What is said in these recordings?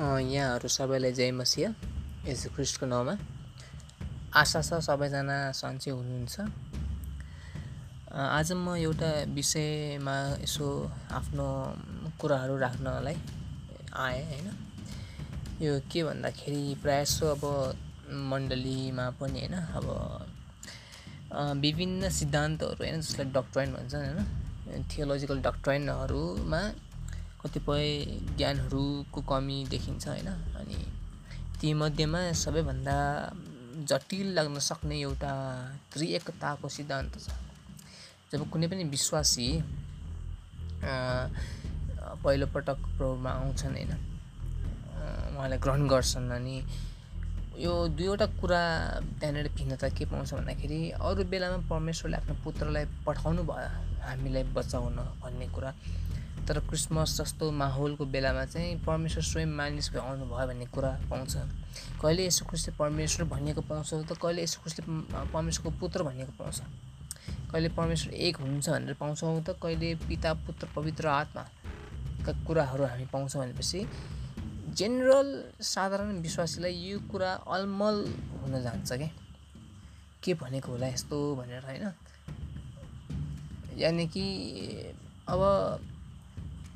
यहाँहरू सबैलाई जय मसिह यसो ख्रिस्टको नाउँमा। आशा छ सबैजना सन्चै हुनुहुन्छ। आज म एउटा विषयमा यसो आफ्नो कुराहरू राख्नलाई आएँ होइन। यो के भन्दाखेरि प्रायः जसो अब मण्डलीमा पनि होइन अब विभिन्न सिद्धान्तहरू होइन जसलाई डक्ट्राइन भन्छन् होइन। थियोलोजिकल डक्ट्राइनहरूमा कतिपय ज्ञानहरूको कमी देखिन्छ होइन? अनि तीमध्येमा सबैभन्दा जटिल लाग्न सक्ने एउटा त्रिएकताको सिद्धान्त छ। जब कुनै पनि विश्वासी पहिलोपटक प्रभुमा आउँछन् होइन? उहाँलाई ग्रहण गर्छन् अनि यो दुईवटा कुरा त्यहाँनिर भिन्नता के पाउँछ भन्दाखेरि अरू बेलामा परमेश्वरले आफ्नो पुत्रलाई पठाउनु भयो हामीलाई बचाउन भन्ने कुरा। तर क्रिसमस जस्तो माहौलको बेलामा चाहिँ परमेश्वर स्वयं मानिस भए आउनुभयो भन्ने कुरा पाउँछ। कहिले यसो खुसले परमेश्वर भनिएको पाउँछौँ त कहिले यसो खुसले परमेश्वरको पुत्र भनिएको पाउँछ? कहिले परमेश्वर एक हुनुहुन्छ भनेर पाउँछौँ त कहिले पिता पुत्र पवित्र आत्माका कुराहरू हामी पाउँछौँ भनेपछि जेनरल साधारण विश्वासीलाई यो कुरा अलमल हुन जान्छ क्या के भनेको होला यस्तो भनेर होइन? यानि कि अब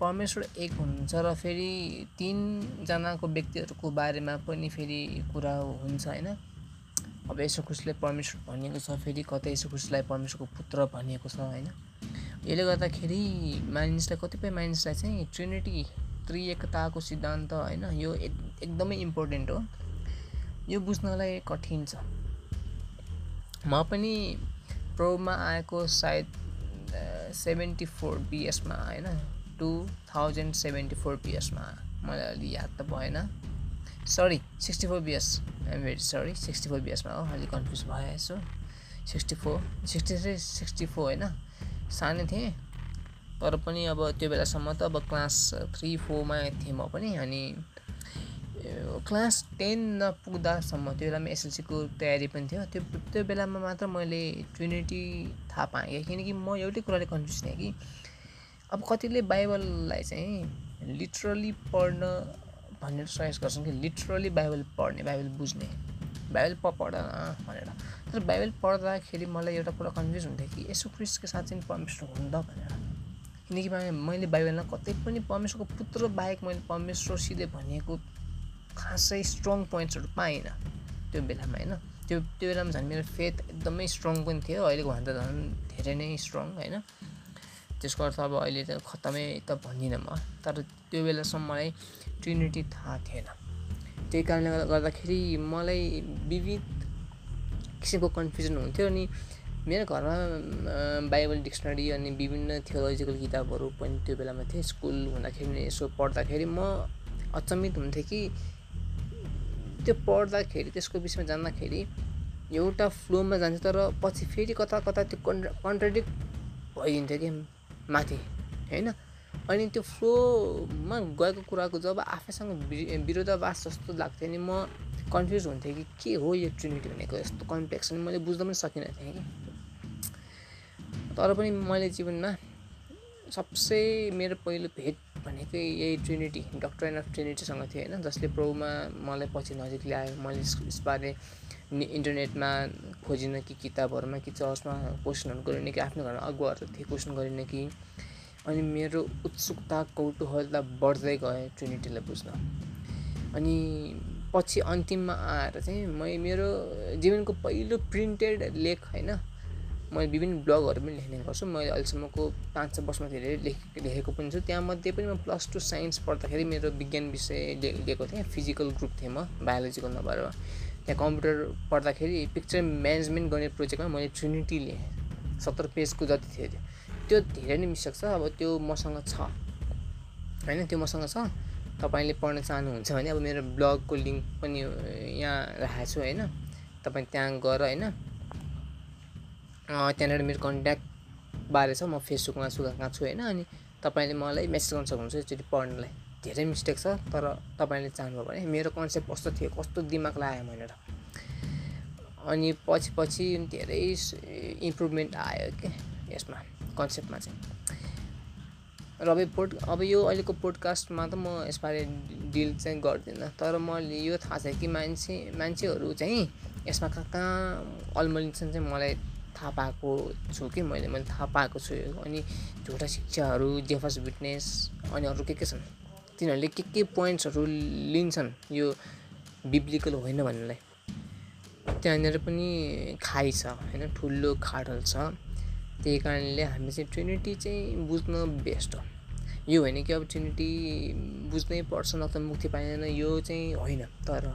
परमेश्वर एक हुनुहुन्छ र फेरि तिनजनाको व्यक्तिहरूको बारेमा पनि फेरि कुरा हुन्छ होइन। अब यसो खुसीलाई परमेश्वर भनिएको छ फेरि कतै यसो खुसीलाई परमेश्वरको पुत्र भनिएको छ होइन। यसले गर्दाखेरि मानिसलाई कतिपय मानिसलाई चाहिँ ट्रिनिटी त्रिएकताको सिद्धान्त होइन यो एकदमै इम्पोर्टेन्ट हो। यो बुझ्नलाई कठिन छ। म पनि प्रोमा आएको सायद सेभेन्टी फोर बिएसमा होइन। टु थाउजन्ड सेभेन्टी फोर बिएसमा मलाई अलि याद त भएन। Sorry sixty four BS I'm very sorry sixty four बिएसमा हो अलिक कन्फ्युज यसो। Sixty four sixty three sixty four होइन? सानो थिएँ। तर पनि अब त्यो बेलासम्म त अब क्लास थ्री फोरमा थिएँ म पनि। अनि क्लास टेन नपुग्दासम्म त्यो बेलामा एसएलसीको तयारी पनि थियो। त्यो त्यो बेलामा मात्र मैले ट्रिनिटी थाहा पाएँ किनकि म एउटै कुराले कन्फ्युज थिएँ कि अब कतिले बाइबललाई चाहिँ लिटरली पढ्न भनेर सजेस्ट गर्छन् कि लिटरली बाइबल पढ्ने बाइबल बुझ्ने बाइबल प पढ भनेर। तर बाइबल पढ्दाखेरि मलाई एउटा कुरा कन्फ्युज हुन्थ्यो कि यसो क्रिस्टको साथ चाहिँ परमेश्वर हुँदा भनेर। किनकि मैले बाइबलमा कतै पनि परमेश्वरको पुत्र बाहेक मैले परमेश्वर सिधै भनिएको खासै स्ट्रङ पोइन्ट्सहरू पाइनँ। त्यो बेलामा होइन? त्यो त्यो बेलामा झन् मेरो फेथ एकदमै स्ट्रङ पनि थियो। अहिलेको भन्दा झन् धेरै नै स्ट्रङ होइन? त्यसको अर्थ अब अहिले त खत्तमै त भन्दिनँ म। तर त्यो बेलासम्म मलाई ट्रिनिटी थाहा थिएन। त्यही कारणले गर्दाखेरि मलाई विविध किसिमको कन्फ्युजन हुन्थ्यो अनि मेरो घरमा बाइबल डिक्सनरी अनि विभिन्न थियोलोजिकल किताबहरू पनि त्यो बेलामा थिएँ। स्कुल हुँदाखेरि यसो पढ्दाखेरि म अचम्मित हुन्थेँ कि त्यो पढ्दाखेरि त्यसको विषयमा जान्दाखेरि एउटा फ्लोमा जान्छ तर पछि फेरि कता कता त्यो कन्ट्रा कन्ट्राडिक्ट भइदिन्थ्यो कि। माथि होइन? अनि त्यो फ्लोमा गएको कुराको जब आफैसँग विरोधावास जस्तो लाग्थ्यो नि म कन्फ्युज हुन्थेँ कि के हो यो ट्रिनिटी भनेको यस्तो कम्प्लेक्स अनि मैले बुझ्न पनि सकिनँ थिएँ कि। तर पनि मैले जीवनमा सबसे मेरो पहिलो भेट भनेकै यही ट्रिनिटी डक्टर अफ ट्रिनिटीसँग थियो होइन? जसले प्रभुमा मलाई पछि नजिक ल्यायो मैले यसबारे इन्टरनेटमा खोजिनँ कि किताबहरूमा कि चर्चमा क्वेसनहरू गरिनँ कि आफ्नो घरमा अगुवाहरू थिए क्वेसन गरिनँ कि। अनि मेरो उत्सुकता कौतूहलता बढ्दै गएँ ट्रिनिटीलाई बुझ्न। अनि पछि अन्तिममा आएर चाहिँ म मेरो जीवनको पहिलो प्रिन्टेड लेख होइन मैले विभिन्न ब्लगहरू पनि लेख्ने गर्छु। मैले अहिलेसम्मको पाँच छ वर्षमा धेरै लेख लेखेको पनि छु। त्यहाँमध्ये पनि म प्लस टू साइन्स पढ्दाखेरि मेरो विज्ञान विषय लिएको थिएँ। फिजिकल ग्रुप थिएँ म बायोलोजिकल नभएर। त्यहाँ कम्प्युटर पढ्दाखेरि पिक्चर म्यानेजमेन्ट गर्ने प्रोजेक्टमा मैले ट्रिनिटी लेखेँ सत्तर पेजको जति थियो त्यो। धेरै नै मिस्टेक छ अब त्यो मसँग छ। होइन त्यो मसँग छ। तपाईँले पढ्न चाहनुहुन्छ भने अब मेरो ब्लगको लिङ्क पनि यहाँ राखेको छु होइन। तपाईँ त्यहाँ गएर होइन। त्यहाँनिर मेरो कन्ट्याक्ट बारे छ म फेसबुकमा कहाँ छु होइन। अनि तपाईँले मलाई मेसेज गर्न सक्नुहुन्छ एकचोटि पढ्नलाई। धेरै मिस्टेक छ तर तपाईँले चाहनुभयो भने मेरो कन्सेप्ट कस्तो थियो कस्तो दिमाग लाग्यो भनेर। अनि पछि पछि धेरै इम्प्रुभमेन्ट आयो क्या यसमा कन्सेप्टमा चाहिँ। र अब पोड अब यो अहिलेको पोडकास्टमा त म यसबारे डिल चाहिँ गर्दिनँ तर मैले यो थाहा छ कि मान्छे मान्छेहरू चाहिँ यसमा कहाँ कहाँ अल्मलिन्छन् चाहिँ मलाई थाहा पाएको छु कि मैले मैले थाहा पाएको छु। अनि झुटा शिक्षाहरू जेफस विटनेस अनि अरू के के छन्? तिनीहरूले के के पोइन्ट्सहरू लिन्छन् यो बिब्लिकल होइन भन्नेलाई। त्यहाँनिर पनि खाइ छ होइन ठुलो खाडल छ। त्यही कारणले हामी चाहिँ ट्रिनिटी चाहिँ बुझ्न बेस्ट हो। यो होइन कि अब ट्रिनिटी बुझ्नै पर्छ न त मुक्ति पाइँदैन यो चाहिँ होइन। तर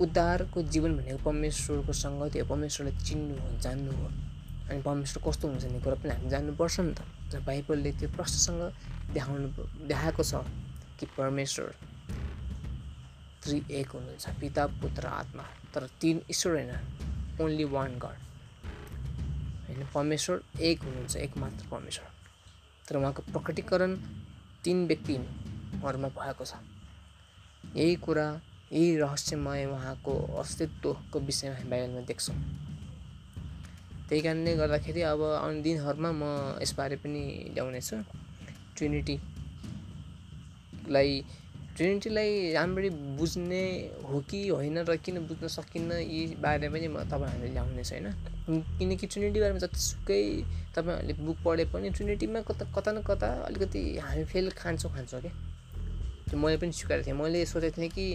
उद्धारको जीवन भनेको परमेश्वरको सङ्गत हो परमेश्वरलाई चिन्नु हो जान्नु हो। अनि परमेश्वर कस्तो हुन्छ भन्ने कुरा पनि हामी जान्नुपर्छ नि त। र बाइबलले त्यो प्रश्नसँग देखाउनु देखाएको छ कि परमेश्वर त्रि एक हुनुहुन्छ पिता पुत्र आत्मा तर तिन ईश्वर होइन ओन्ली वान गड होइन परमेश्वर एक हुनुहुन्छ एक मात्र परमेश्वर। तर उहाँको प्रकटीकरण तिन व्यक्तिहरूमा भएको छ। यही कुरा यही रहस्यमय उहाँको अस्तित्वको विषयमा हामी बाइबलमा देख्छौँ। त्यही कारणले गर्दाखेरि अब आउने दिनहरूमा म यसबारे पनि ल्याउनेछु। ट्रिनिटीलाई ट्रिनिटीलाई राम्ररी बुझ्ने हो कि होइन र किन बुझ्न सकिन्न यी बारे पनि म तपाईँहरूले ल्याउनेछु होइन? किनकि ट्रिनिटी बारेमा जतिसुकै तपाईँहरूले बुक पढे पनि ट्रिनिटीमा कता कता न कता अलिकति हामी फेल खान्छौँ खान्छौँ क्या त्यो मैले पनि स्वीकारेको थिएँ। मैले सोचेको थिएँ कि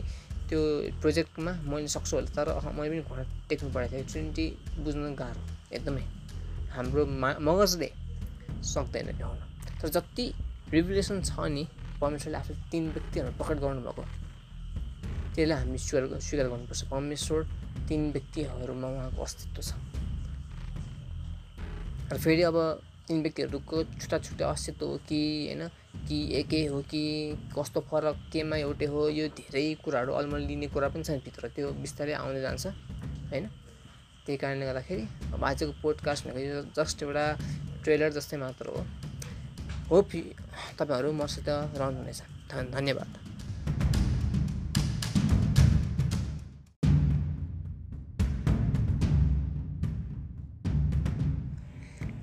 त्यो प्रोजेक्टमा मैले सक्छु होला तर मैले पनि घुँडा टेक्नु परेको थियो। ट्रिनिटी बुझ्न गाह्रो। एकदमै हाम्रो मा मगजले सक्दैन भ्याउन तर जति रिभुलेसन छ नि परमेश्वरले आफ्नो तिन व्यक्तिहरू प्रकट गर्नुभएको त्यसलाई हामी स्वीकार स्वीकार गर्नुपर्छ। परमेश्वर तिन व्यक्तिहरूमा उहाँको अस्तित्व छ। र फेरि अब तिन व्यक्तिहरूको छुट्टा छुट्टै अस्तित्व हो कि होइन कि एकै हो कि कस्तो फरक केमा एउटै हो यो धेरै कुराहरू अलमल लिने कुरा पनि छ भित्र। त्यो बिस्तारै आउँदै जान्छ होइन। त्यही कारणले गर्दाखेरि अब आजको पोडकास्ट भनेको यो जस्ट एउटा ट्रेलर जस्तै मात्र हो। होप तपाईँहरू मसित रहनुहुनेछ धन्यवाद।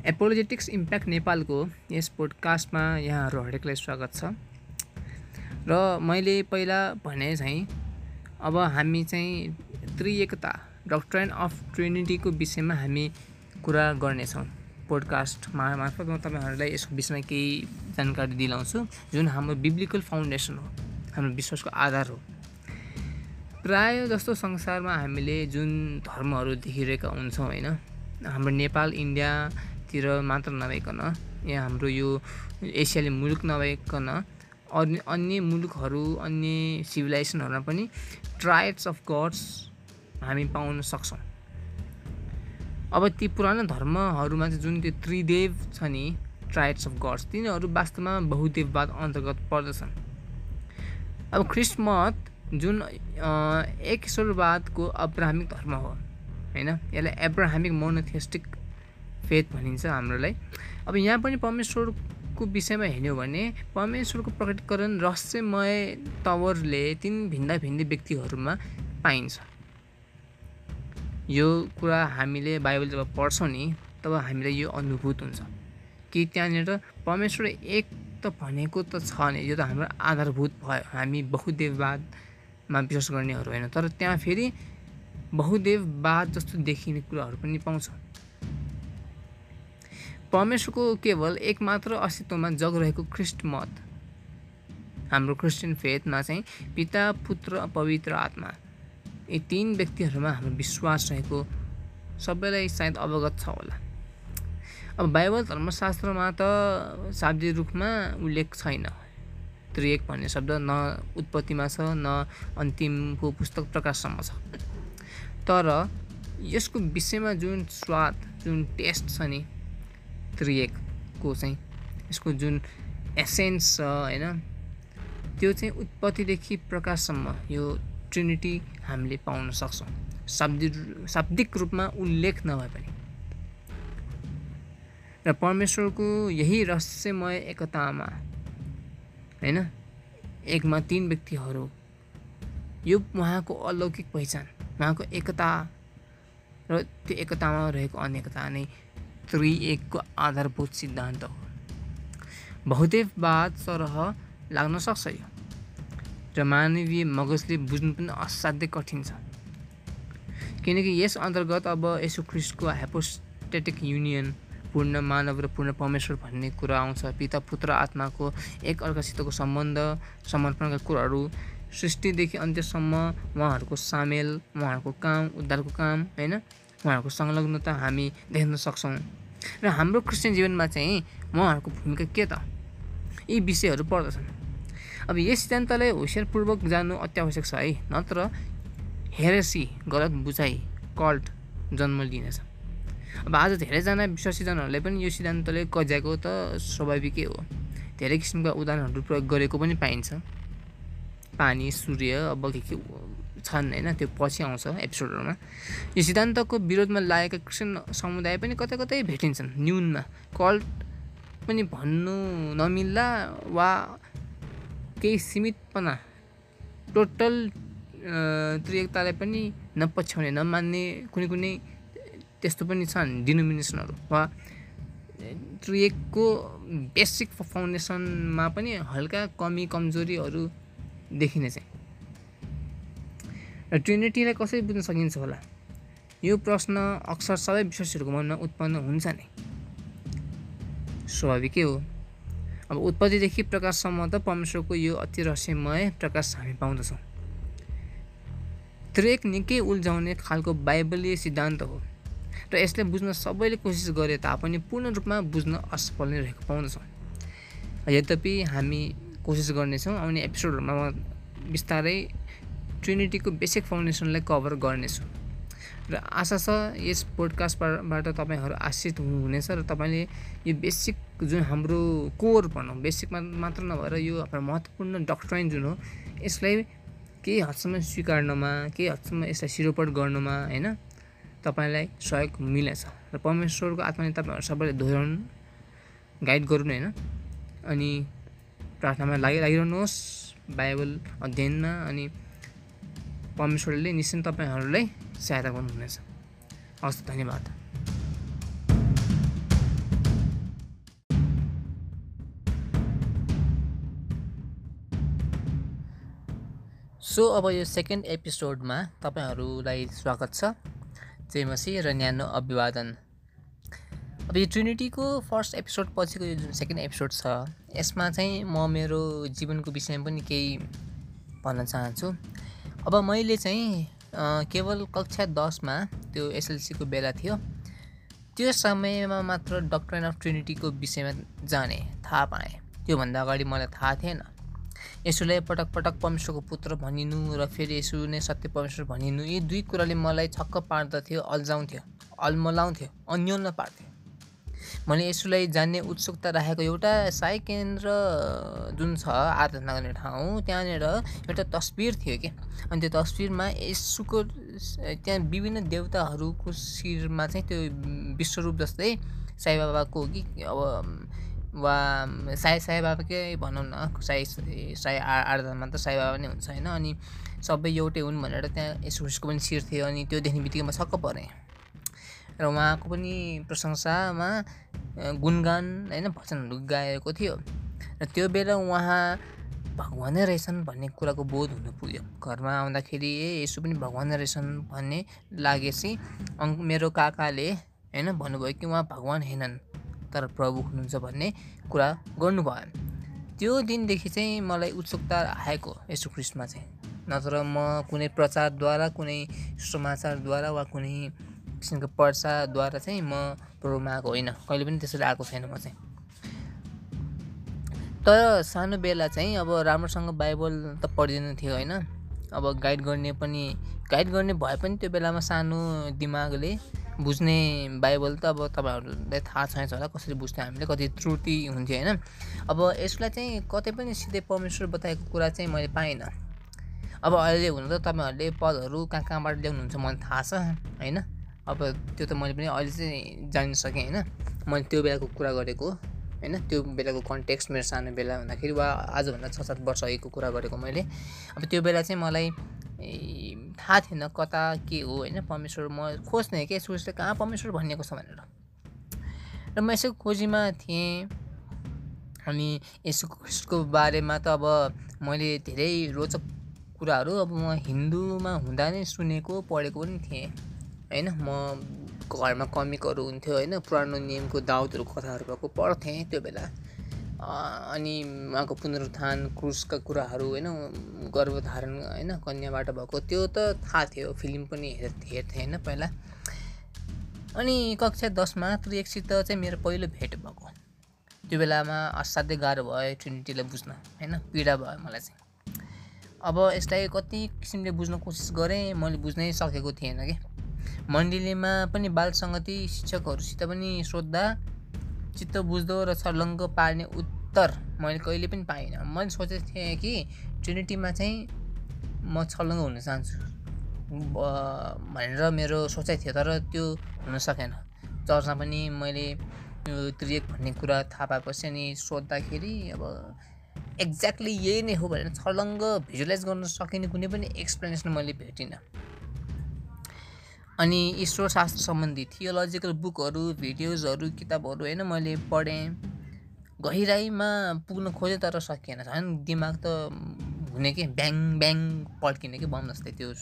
एपोलोजेटिक्स इम्प्याक्ट नेपालको यस पोडकास्टमा यहाँहरू हरेकलाई स्वागत छ। र मैले पहिला भने चाहिँ अब हामी चाहिँ त्रिएकता डक्ट्राइन अफ ट्रिनिटीको विषयमा हामी कुरा गर्नेछौँ। पोडकास्टमा मार्फत म तपाईँहरूलाई यसको विषयमा केही जानकारी दिलाउँछु जुन हाम्रो बिब्लिकल फाउन्डेसन हो हाम्रो विश्वासको आधार हो। प्राय जस्तो संसारमा हामीले जुन धर्महरू देखिरहेका हुन्छौँ होइन हाम्रो नेपाल इन्डिया तिर मात्र नभइकन यहाँ हाम्रो यो एसियाली मुलुक नभइकन अन्य अन्य मुलुकहरू अन्य सिभिलाइजेसनहरूमा पनि ट्राइब्स अफ गड्स हामी पाउन सक्छौँ। अब ती पुरानो धर्महरूमा चाहिँ जुन त्यो त्रिदेव छ नि ट्राइब्स अफ गड्स तिनीहरू वास्तवमा बहुदेववाद अन्तर्गत पर्दछन्। अब ख्रिस्टमत जुन एक ईश्वरवादको अब्राहमिक धर्म हो होइन? यसलाई एब्राहमिक मोनोथेस्टिक फेथ भनिन्छ हाम्रोलाई। अब यहाँ पनि परमेश्वरको विषयमा हेर्ने भने परमेश्वरको प्रकटीकरण रहस्यमय तवरले तिन भिन्दा भिन्दै व्यक्तिहरूमा पाइन्छ। यो कुरा हामीले बाइबल जब पढ्छौँ नि तब हामीलाई यो अनुभूत हुन्छ। कि त्यहाँनिर परमेश्वर एक त भनेको त छ नि यो त हाम्रो आधारभूत भयो। हामी बहुदेववादमा विश्वास गर्नेहरू होइन तर त्यहाँ फेरि बहुदेववाद जस्तो देखिने कुराहरू पनि पाउँछौँ। परमेश्वरको केवल एक मात्र अस्तित्वमा जग रहेको ख्रिस्ट मत हाम्रो क्रिस्चियन फेथमा चाहिँ पिता पुत्र पवित्र आत्मा। यी तिन व्यक्तिहरूमा हाम्रो विश्वास रहेको सबैलाई सायद अवगत छ होला। अब बाइबल धर्मशास्त्रमा त शाब्दिक रूपमा उल्लेख छैन। त्रिएक भन्ने शब्द न उत्पत्तिमा छ न अन्तिमको पुस्तक प्रकाशसम्म छ। तर यसको विषयमा जुन स्वाद जुन टेस्ट छ नि त्रिएकको चाहिँ यसको जुन एसेन्स छ होइन त्यो चाहिँ उत्पत्तिदेखि प्रकाशसम्म यो ट्रिनिटी हामीले पाउन सक्छौँ। शाब्दिक शाब्दिक रूपमा उल्लेख नभए पनि। र परमेश्वरको यही रहस्यमय एकतामा होइन? एकमा तिन व्यक्तिहरू यो उहाँको अलौकिक पहिचान उहाँको एकता र त्यो एकतामा रहेको अनेकता नै त्रिएकको आधारभूत सिद्धान्त हो। बहुदेववाद सरह लाग्न सक्छ यो। र मानवीय मगजले बुझ्नु पनि असाध्यै कठिन छ। किनकि यस अन्तर्गत अब यसो ख्रिस्टको हाइपोस्टेटिक युनियन पूर्ण मानव र पूर्ण परमेश्वर भन्ने कुरा आउँछ। पिता पुत्र आत्माको एक अर्कासितको सम्बन्ध समर्पणका कुराहरू सृष्टिदेखि अन्त्यसम्म उहाँहरूको सामेल उहाँहरूको काम उद्धारको काम होइन? उहाँहरूको संलग्नता हामी देख्न सक्छौँ। र हाम्रो क्रिस्चियन जीवनमा चाहिँ उहाँहरूको भूमिका के त? यी विषयहरू पर्दछन्। अब यस सिद्धान्तलाई होसियारपूर्वक जानु अत्यावश्यक छ है। नत्र हेरेसी गलत बुझाइ कल्ट जन्म लिनेछ। अब आज धेरैजना विश्वासीजनहरूलाई पनि यो सिद्धान्तले कज्याएको त स्वाभाविकै हो। धेरै किसिमका उदाहरणहरू प्रयोग गरेको पनि पाइन्छ। पानी सूर्य अब के के छन् होइन त्यो पछि आउँछ एपिसोडहरूमा। यो सिद्धान्तको विरोधमा लागेका क्रिस्चियन समुदाय पनि कतै कतै भेटिन्छन्। न्यूनमा कल्ट पनि भन्नु नमिल्ला वा केही सीमितपना। टोटल त्रिएकतालाई पनि नपछ्याउने नमान्ने कुनै कुनै त्यस्तो पनि छन् डिनोमिनेसनहरू। वा त्रिएकको बेसिक फाउन्डेसनमा पनि हल्का कमी कमजोरीहरू देखिने चाहिँ। र ट्रिनिटीलाई कसरी बुझ्न सकिन्छ होला? यो प्रश्न अक्सर सबै विश्वासीहरूको मनमा उत्पन्न हुन्छ नै। स्वाभाविकै हो। अब उत्पत्तिदेखि प्रकाशसम्म त परमेश्वरको यो अति रहस्यमय प्रकाश हामी पाउँदछौँ। त्रेक निकै उल्झाउने खालको बाइबलीय सिद्धान्त हो र यसलाई बुझ्न सबैले कोसिस गरे तापनि पूर्ण रूपमा बुझ्न असफल नै रहेको पाउँदछौँ। यद्यपि हामी कोसिस गर्नेछौँ आउने एपिसोडहरूमा म बिस्तारै ट्रिनिटीको बेसिक फाउन्डेसनलाई कभर गर्नेछु। र आशा छ यस पोडकास्टबाट तपाईँहरू आश्रित हुनुहुनेछ र तपाईँले यो बेसिक जुन हाम्रो कोर भनौँ बेसिकमा मात्र नभएर यो हाम्रो महत्त्वपूर्ण डक्ट्राइन जुन हो यसलाई केही हदसम्म स्वीकार्नमा केही हदसम्म यसलाई सिरोपट गर्नुमा होइन तपाईँलाई सहयोग मिलेछ र परमेश्वरको आत्माले तपाईँहरू सबैले दोहोऱ्याउनु गाइड गरून् होइन अनि प्रार्थनामा लागि लागिरहनुहोस् बाइबल अध्ययनमा अनि परमेश्वरले निश्चय तपाईँहरूलाई सहायता गर्नुहुनेछ। हस् धन्यवाद। सो अब यो सेकेन्ड एपिसोडमा तपाईँहरूलाई स्वागत छ जय मसी र न्यानो अभिवादन। अब यो ट्रिनिटीको फर्स्ट एपिसोड पछिको यो जुन सेकेन्ड एपिसोड छ यसमा चाहिँ म मेरो जीवनको विषयमा पनि केही भन्न चाहन्छु। अब मैले चाहिँ केवल कक्षा दसमा त्यो एसएलसीको बेला थियो। त्यो समयमा मात्र डक्टर अफ ट्रिनिटीको विषयमा जाने थाहा पाएँ। त्योभन्दा अगाडि मलाई थाहा थिएन। यसोलाई पटक पटक परमेश्वरको पुत्र भनिनु र फेरि यसो नै सत्य परमेश्वर भनिनु यी दुई कुराले मलाई छक्क पार्दथ्यो अल्झाउँथ्यो अल्मलाउँथ्यो अन्योन्य पार्थ्यो। मैले यसोलाई जान्ने उत्सुकता राखेको एउटा साई केन्द्र जुन छ आराधना गर्ने ठाउँ त्यहाँनिर एउटा तस्बिर थियो कि? अनि त्यो तस्बिरमा यसुको त्यहाँ विभिन्न देवताहरूको शिरमा चाहिँ त्यो विश्वरूप जस्तै साई बाबाको कि? अब वा साई साई बाबाकै भनौँ न साई साई आराधनामा त साई बाबा नै हुन्छ होइन? अनि सबै एउटै हुन् भनेर त्यहाँ यसो पनि शिर थियो अनि त्यो देख्ने बित्तिकै म छक्क परेँ। र उहाँको पनि प्रशंसामा गुणगान होइन भजनहरू गाएको थियो। र त्यो बेला उहाँ भगवानै रहेछन् भन्ने कुराको बोध हुन पुग्यो। घरमा आउँदाखेरि ए यसो पनि भगवानै रहेछन् भन्ने लागेपछि अङ् मेरो काकाले होइन भन्नुभयो कि उहाँ भगवान् होइनन् तर प्रभु हुनुहुन्छ भन्ने कुरा गर्नुभयो। त्यो दिनदेखि चाहिँ मलाई उत्सुकता आएको यसो क्रिस्टमा चाहिँ। नत्र म कुनै प्रचारद्वारा कुनै समाचारद्वारा वा कुनै किसिमको पर्साद्वारा चाहिँ म प्रोमा आएको होइन। कहिले पनि त्यसरी आएको छैन म चाहिँ। तर सानो बेला चाहिँ अब राम्रोसँग बाइबल त पढिँदैन थियो होइन। अब गाइड गर्ने पनि गाइड गर्ने भए पनि त्यो बेलामा सानो दिमागले बुझ्ने बाइबल त अब तपाईँहरूलाई थाहा छैन होला कसरी बुझ्थ्यो हामीले कति त्रुटि हुन्थ्यो होइन। अब यसलाई चाहिँ कतै पनि सिधै परमेश्वर बताएको कुरा चाहिँ मैले पाइनँ। अब अहिले हुन त तपाईँहरूले पदहरू कहाँ कहाँबाट ल्याउनुहुन्छ मलाई थाहा छ होइन। अब त्यो त मैले पनि अहिले चाहिँ जान्न सकेँ होइन। मैले त्यो बेलाको कुरा गरेको होइन? त्यो बेलाको कन्टेक्स्ट मेरो सानो बेला भन्दाखेरि वा आजभन्दा छ सात वर्ष अघिको कुरा गरेको मैले। अब त्यो बेला चाहिँ मलाई थाहा थिएन कता के हो होइन? परमेश्वर म खोज्ने के सोच्दै कहाँ परमेश्वर भनिएको छ भनेर। र म यसो खोजीमा थिएँ अनि यसको बारेमा त अब मैले धेरै रोचक कुराहरू अब म हिन्दूमा हुँदा नै सुनेको पढेको पनि थिएँ। होइन म घरमा कमिकहरू हुन्थ्यो होइन पुरानो नियमको दाउदहरू कथाहरू भएको पढ्थेँ त्यो बेला। अनि उहाँको पुनरुत्थान क्रुसका कुराहरू होइन गर्भधारण होइन कन्याबाट भएको त्यो त थाहा थियो फिल्म पनि हेर हेर्थेँ होइन पहिला। अनि कक्षा दसमा त्रिएकसित चाहिँ मेरो पहिलो भेट भएको। त्यो बेलामा असाध्यै गाह्रो भयो ट्रिनिटीलाई बुझ्न होइन पीडा भयो मलाई चाहिँ। अब यसलाई कति किसिमले बुझ्न कोसिस गरेँ मैले बुझ्नै सकेको थिएन कि। मण्डलीमा पनि बाल सङ्गति शिक्षकहरूसित पनि सोद्धा चित्त बुझ्दो र छर्लङ्ग पार्ने उत्तर मैले कहिले पनि पाइनँ। मैले सोचेको थिएँ कि ट्रिनिटीमा चाहिँ म छर्लङ्ग हुन चाहन्छु। भनेर मेरो सोचाइ थियो तर त्यो हुन सकेन। चर्चमा पनि मैले यो त्रिएक भन्ने कुरा थाहा पाएपछि अनि सोद्धाखेरि अब एक्ज्याक्टली यही नै हो भनेर छर्लङ्ग भिजुलाइज गर्न सकिने कुनै पनि एक्सप्लेनेसन मैले भेटिनँ। अनि ईश्वर शास्त्र सम्बन्धी थियोलोजिकल बुकहरू भिडियोजहरू किताबहरू होइन मैले पढेँ। गहिराइमा पुग्न खोजेँ तर सकिएन। झन् दिमाग त हुने कि? ब्याङ ब्याङ पड्किने कि बम जस्तै त्यो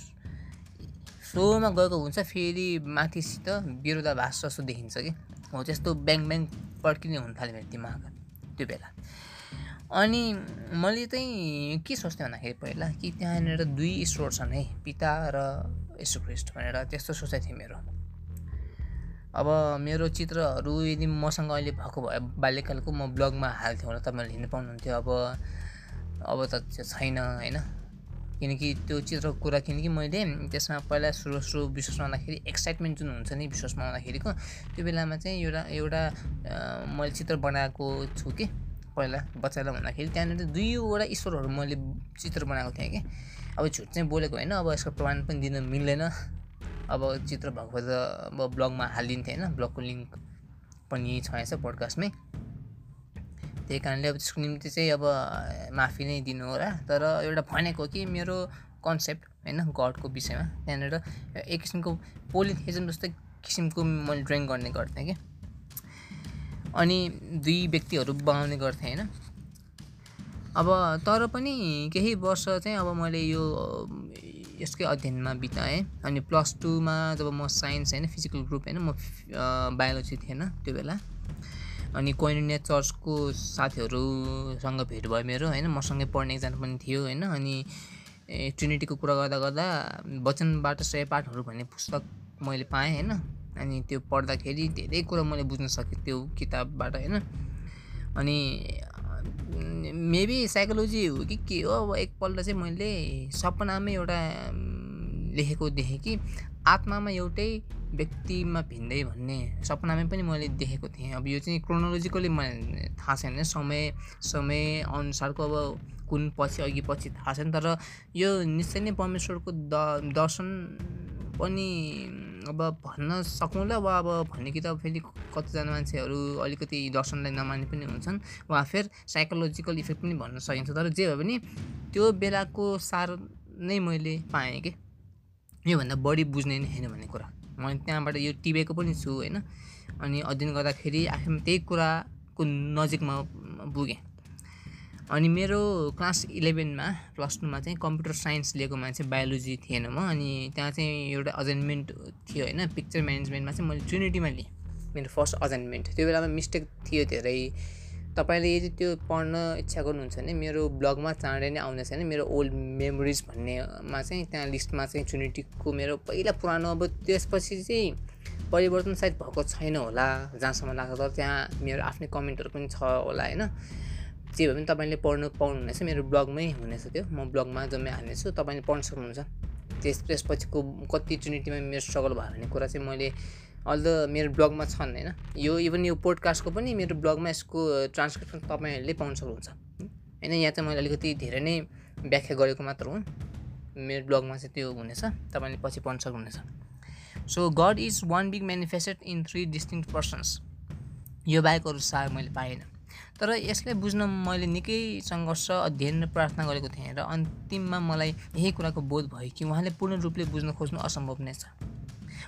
फ्लोमा गएको हुन्छ फेरि माथिसित विरोधाभास जस्तो देखिन्छ कि? हो त्यस्तो ब्याङ ब्याङ पड्किने हुन थाल्यो मेरो दिमाग त्यो बेला। अनि मैले चाहिँ के सोच्थेँ भन्दाखेरि पहिला कि त्यहाँनिर दुई ईश्वर छन् है पिता र यशुख्रिस्ट भनेर त्यस्तो सोचाइ थियो मेरो। अब मेरो चित्रहरू यदि मसँग अहिले भएको भए बाल्यकालको म ब्लगमा हाल्थेँ होला तपाईँहरूले हिँड्नु पाउनुहुन्थ्यो। अब अब त छैन होइन? किनकि त्यो चित्रको कुरा किनकि मैले त्यसमा पहिला सुरु सुरु विश्वासमा आउँदाखेरि एक्साइटमेन्ट जुन हुन्छ नि विश्वासमा आउँदाखेरिको त्यो बेलामा चाहिँ एउटा एउटा मैले चित्र बनाएको छु कि पहिला बच्चालाई भन्दाखेरि त्यहाँनिर दुईवटा ईश्वरहरू मैले चित्र बनाएको थिएँ कि। अब झुट चाहिँ बोलेको होइन अब यसको प्रमाण पनि दिन मिल्दैन। अब चित्र भएको त अब ब्लगमा हालिदिन्थेँ होइन ब्लगको लिङ्क पनि छ पोडकास्टमै। त्यही कारणले अब त्यसको निम्ति चाहिँ अब माफी नै दिनु होला। तर एउटा भनेको कि मेरो कन्सेप्ट होइन गडको विषयमा त्यहाँनिर एक किसिमको पोलिथेजम जस्तै किसिमको मैले ड्रइङ गर्ने गर्थेँ कि। अनि दुई व्यक्तिहरू बनाउने गर्थेँ होइन। अब तर पनि केही वर्ष चाहिँ अब मैले यो यसकै अध्ययनमा बिताएँ अनि प्लस टूमा जब म साइन्स होइन फिजिकल ग्रुप होइन म बायोलोजी थिएन त्यो बेला। अनि कोइनिया चर्चको साथीहरूसँग भेट भयो मेरो होइन मसँगै पढ्ने एकजना पनि थियो होइन। अनि ट्रिनिटीको कुरा गर्दा गर्दा वचनबाट सय पाठहरू भन्ने पुस्तक मैले पाएँ होइन। अनि त्यो पढ्दाखेरि धेरै कुरा मैले बुझ्न सकेँ त्यो किताबबाट होइन। अनि मेबी साइकोलोजी हो कि के हो अब एकपल्ट चाहिँ मैले सपनामै एउटा लेखेको देखेँ कि आत्मामा एउटै व्यक्तिमा भिन्दै भन्ने सपनामै पनि मैले देखेको थिएँ। अब यो चाहिँ क्रोनोलोजिकली मलाई थाहा छैन समय समय अनुसारको अब कुन पछि अघि पछि थाहा छैन तर यो निश्चय नै परमेश्वरको द दर्शन पनि अब भन्न सकौँला वा अब भन्ने कि त फेरि कतिजना मान्छेहरू अलिकति दर्शनलाई नमान्ने पनि हुन्छन् वा फेरि साइकोलोजिकल इफेक्ट पनि भन्न सकिन्छ। तर जे भए पनि त्यो बेलाको सार नै मैले पाएँ कि। योभन्दा बढी बुझ्ने नै होइन भन्ने कुरा। मैले त्यहाँबाट यो टिपेको पनि छु होइन। अनि अध्ययन गर्दाखेरि आखिरमा त्यही कुराको नजिकमा पुगेँ अनि मेरो क्लास इलेभेनमा प्लस टूमा चाहिँ कम्प्युटर साइन्स लिएको मान्छे बायोलोजी थिएन म अनि त्यहाँ चाहिँ एउटा अजाइनमेन्ट थियो होइन पिक्चर म्यानेजमेन्टमा चाहिँ मैले ट्रिनिटीमा लिएँ मेरो फर्स्ट अजाइनमेन्ट त्यो बेलामा मिस्टेक थियो धेरै। तपाईँले यदि त्यो पढ्न इच्छा गर्नुहुन्छ भने मेरो ब्लगमा चाँडै नै आउँदैछ भने मेरो ओल्ड मेमोरिज भन्नेमा चाहिँ त्यहाँ लिस्टमा चाहिँ ट्रिनिटीको मेरो पहिला पुरानो अब त्यसपछि चाहिँ परिवर्तन सायद भएको छैन होला जहाँसम्म लाग्छ तर त्यहाँ मेरो आफ्नै कमेन्टहरू पनि छ होला होइन। जे भए पनि तपाईँले पढ्नु पाउनुहुनेछ मेरो ब्लगमै हुनेछ त्यो। म ब्लगमा जम्मै हाल्नेछु तपाईँले पढ्न सक्नुहुन्छ। त्यस त्यसपछिको कति ट्रिनिटीमा मेरो स्ट्रगल भयो भन्ने कुरा चाहिँ मैले अल मेरो ब्लगमा छन् होइन। यो इभन यो पोडकास्टको पनि मेरो ब्लगमा यसको ट्रान्सक्रिप्सन तपाईँहरूले पाउन सक्नुहुन्छ। होइन यहाँ चाहिँ मैले अलिकति धेरै नै व्याख्या गरेको मात्र हो। मेरो ब्लगमा चाहिँ त्यो हुनेछ तपाईँले पछि पढ्न सक्नुहुनेछ। So God is one big manifested in three distinct persons यो बाहेक अरू मैले पाएन। तर यसलाई बुझ्न मैले निकै सङ्घर्ष अध्ययन र प्रार्थना गरेको थिएँ र अन्तिममा मलाई यही कुराको बोध भयो कि उहाँले पूर्ण रूपले बुझ्न खोज्नु असम्भव नै छ।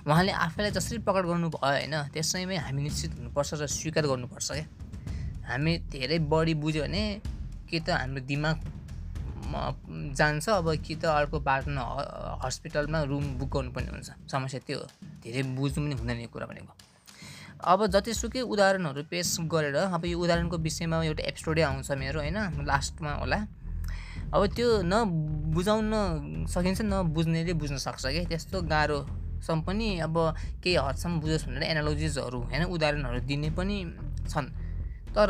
उहाँले आफैलाई जसरी प्रकट गर्नुभयो होइन त्यसैमै हामी निश्चित हुनुपर्छ र स्वीकार गर्नुपर्छ क्या। हामी धेरै बढी बुझ्यो भने कि त हाम्रो दिमाग जान्छ अब कि त अर्को बाटोमा हस्पिटलमा रुम बुक गर्नुपर्ने हुन्छ। समस्या त्यो हो। धेरै बुझ्नु पनि हुँदैन यो कुरा भनेको। अब जतिसुकै उदाहरणहरू पेस गरेर अब यो उदाहरणको विषयमा एउटा एपिसोडै आउँछ मेरो होइन? लास्टमा होला। अब त्यो नबुझाउन सकिन्छ नबुझ्नेले बुझ्न सक्छ कि त्यस्तो गाह्रोसम्म पनि अब केही हदसम्म बुझोस् भनेर एनालोजिसहरू होइन? उदाहरणहरू दिने पनि छन्। तर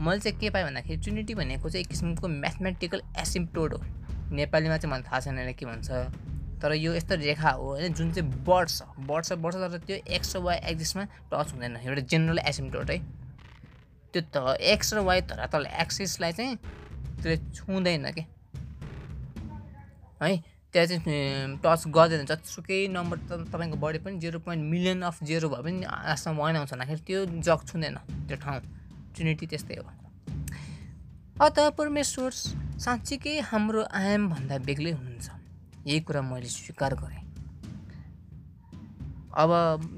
मैले चाहिँ के पाएँ भन्दाखेरि ट्रिनिटी भनेको चाहिँ एक किसिमको म्याथमेटिकल एसिम्प्टोड हो। नेपालीमा चाहिँ मलाई थाहा छैन के भन्छ। तर यो यस्तो रेखा हो होइन जुन चाहिँ बढ्छ बढ्छ बढ्छ तर त्यो एक्स र वाइ एक्जिसमा टच हुँदैन। एउटा जेनरल एसिम्प्टोड है त्यो त एक्स र वाइ धरातल एक्सिसलाई चाहिँ त्यसले छुँदैन कि? है त्यहाँ चाहिँ टच गर्दैन। जतिसुकै नम्बर त तपाईँको बढी पनि zero point million of zero भए पनि आजसम्म वाइन आउँछ भन्दाखेरि त्यो जग छुँदैन त्यो ठाउँ। ट्रिनिटी त्यस्तै हो। अत परमेश्वर साँच्चीकै हाम्रो आयामभन्दा बेग्लै हुनुहुन्छ। यही कुरा मैले स्वीकार गरेँ। अब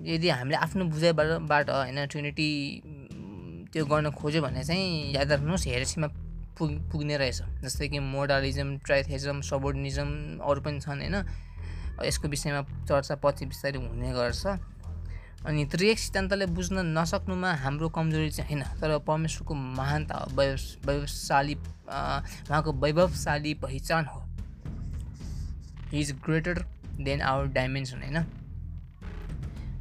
यदि हामीले आफ्नो बुझाइबाट होइन ट्रिनिटी त्यो गर्न खोज्यो भने चाहिँ याद राख्नुहोस् हेरेसीमा पुग पुग्ने रहेछ। जस्तै कि मोडालिजम ट्राइथेजम सबोर्डिनिजम अरू पनि छन् होइन। यसको विषयमा चर्चा पछि बिस्तारै हुने गर्छ। अनि त्रिएक सिद्धान्तले बुझ्न नसक्नुमा हाम्रो कमजोरी चाहिँ होइन तर परमेश्वरको महानता वैभ वैभवशाली उहाँको वैभवशाली पहिचान he. Is greater than our dimension होइन?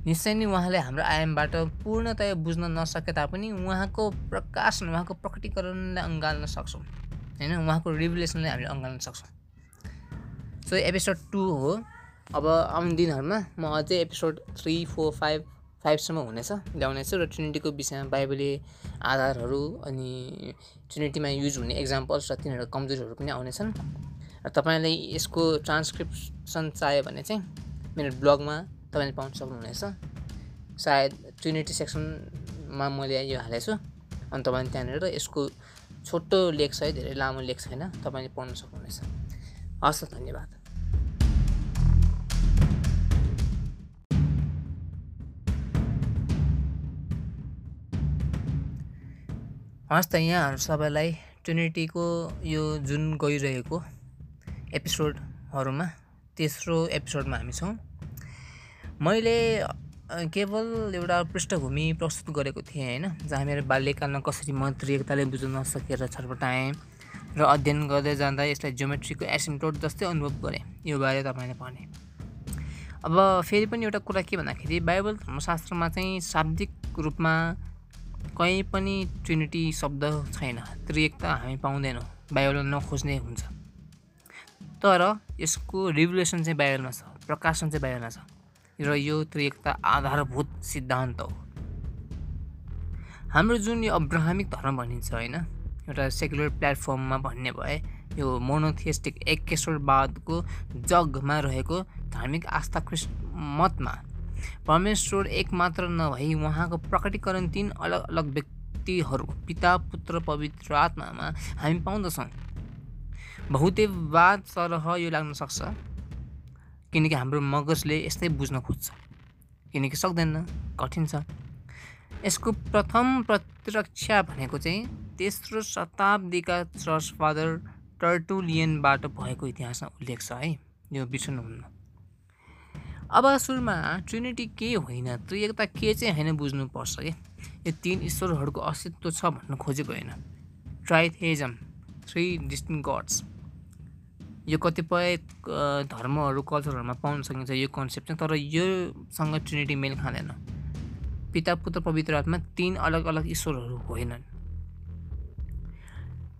निश्चय नै उहाँले हाम्रो आयामबाट पूर्णतया बुझ्न नसके तापनि उहाँको प्रकाशन उहाँको प्रकटीकरणलाई अँगाल्न सक्छौँ होइन? उहाँको रिभुलेसनलाई हामीले अँगाल्न सक्छौँ। सो एपिसोड टू हो। अब आउने दिनहरूमा म अझै एपिसोड थ्री फोर फाइभ फाइभसम्म हुनेछ ल्याउनेछु र ट्रिनिटीको विषयमा बाइबली आधारहरू अनि ट्रिनिटीमा युज हुने इक्जाम्पल्स र तिनीहरूको कमजोरीहरू पनि आउनेछन्। र तपाईँलाई यसको ट्रान्सक्रिप्सन चाहियो भने चाहिँ मेरो ब्लगमा तपाईँले पाउन सक्नुहुनेछ। सायद ट्रिनिटी सेक्सनमा मैले यो हालेको छु अनि तपाईँले त्यहाँनिर यसको छोटो लेख छ है धेरै लामो लेख छैन तपाईँले पढ्न सक्नुहुनेछ। हस् धन्यवाद। हस् त यहाँहरू सबैलाई ट्रिनिटीको यो जुन गइरहेको एपिसोडहरूमा तेस्रो एपिसोडमा हामी छौँ। मैले केवल एउटा पृष्ठभूमि प्रस्तुत गरेको थिएँ होइन जहाँ मेरो बाल्यकालमा कसरी म त्रिएकताले बुझ्न नसकेर छटपटाएँ र अध्ययन गर्दै जाँदा यसलाई जोमेट्रीको एसिम्टोड जस्तै अनुभव गरेँ यो बारे तपाईँले भने। अब फेरि पनि एउटा कुरा के भन्दाखेरि बाइबल धर्मशास्त्रमा चाहिँ शाब्दिक रूपमा कहीँ पनि ट्रिनिटी शब्द छैन त्रिएकता हामी पाउँदैनौँ बाइबलमा नखोज्ने हुन्छ। तर यसको रिभुलेसन चाहिँ बाइबलमा छ प्रकाशन चाहिँ बाइबलमा छ र यो त्रिएकता आधारभूत सिद्धान्त हो। हाम्रो जुन यो अब्राहमिक धर्म भनिन्छ होइन एउटा सेक्युलर प्लेटफर्ममा भन्ने भए यो मोनोथिस्टिक एकेश्वरवादको जगमा रहेको धार्मिक आस्था मतमा परमेश्वर एक मात्र नभई उहाँको प्रकटीकरण तिन अलग अलग व्यक्तिहरू पिता पुत्र पवित्र आत्मामा हामी पाउँदछौँ। बहुतेवाद सरह यो लाग्न सक्छ। किनकि हाम्रो मगजले यस्तै बुझ्न खोज्छ। किनकि सक्दैन कठिन छ। यसको प्रथम प्रतिरक्षा भनेको चाहिँ तेस्रो शताब्दीका चर्च फादर टर्टुलियनबाट भएको इतिहासमा उल्लेख छ है यो बिर्सनुहुन्न। अब सुरुमा ट्रिनिटी के होइन? त्रिएकता के चाहिँ होइन बुझ्नुपर्छ कि? यो तिन ईश्वरहरूको अस्तित्व छ भन्न खोजेको होइन। ट्राइथेजम थ्री डिस्टिङ गड्स यो कतिपय धर्महरू कल्चरहरूमा पाउन सकिन्छ यो कन्सेप्ट चाहिँ तर योसँग ट्रिनिटी मेल खाँदैन। पिता पुत्र पवित्र आत्मा तिन अलग अलग ईश्वरहरू होइनन्।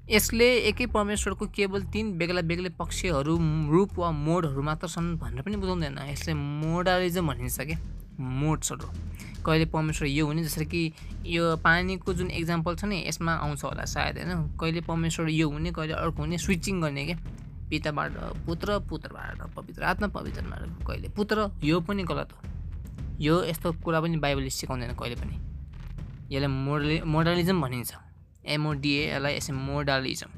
यसले एकै परमेश्वरको केवल तिन बेग्ला बेग्लै पक्षहरू रूप वा मोडहरू मात्र छन् भनेर पनि बुझाउँदैन। यसले मोडालिजम भनिन्छ क्या मोड्सहरू। कहिले परमेश्वर यो हुने जसरी कि यो पानीको जुन इक्जाम्पल छ नि यसमा आउँछ होला सायद होइन? कहिले परमेश्वर यो हुने कहिले अर्को हुने स्विचिङ गर्ने क्या पिताबाट पुत्र पुत्रबाट पवित्र आत्मा पवित्रबाट कहिले? पुत्र यो पनि गलत हो। यो यस्तो कुरा पनि बाइबलले सिकाउँदैन कहिले पनि। यसलाई मोडलि मोडलिजम भनिन्छ। एमओडिएलाई यसै मोडालिजम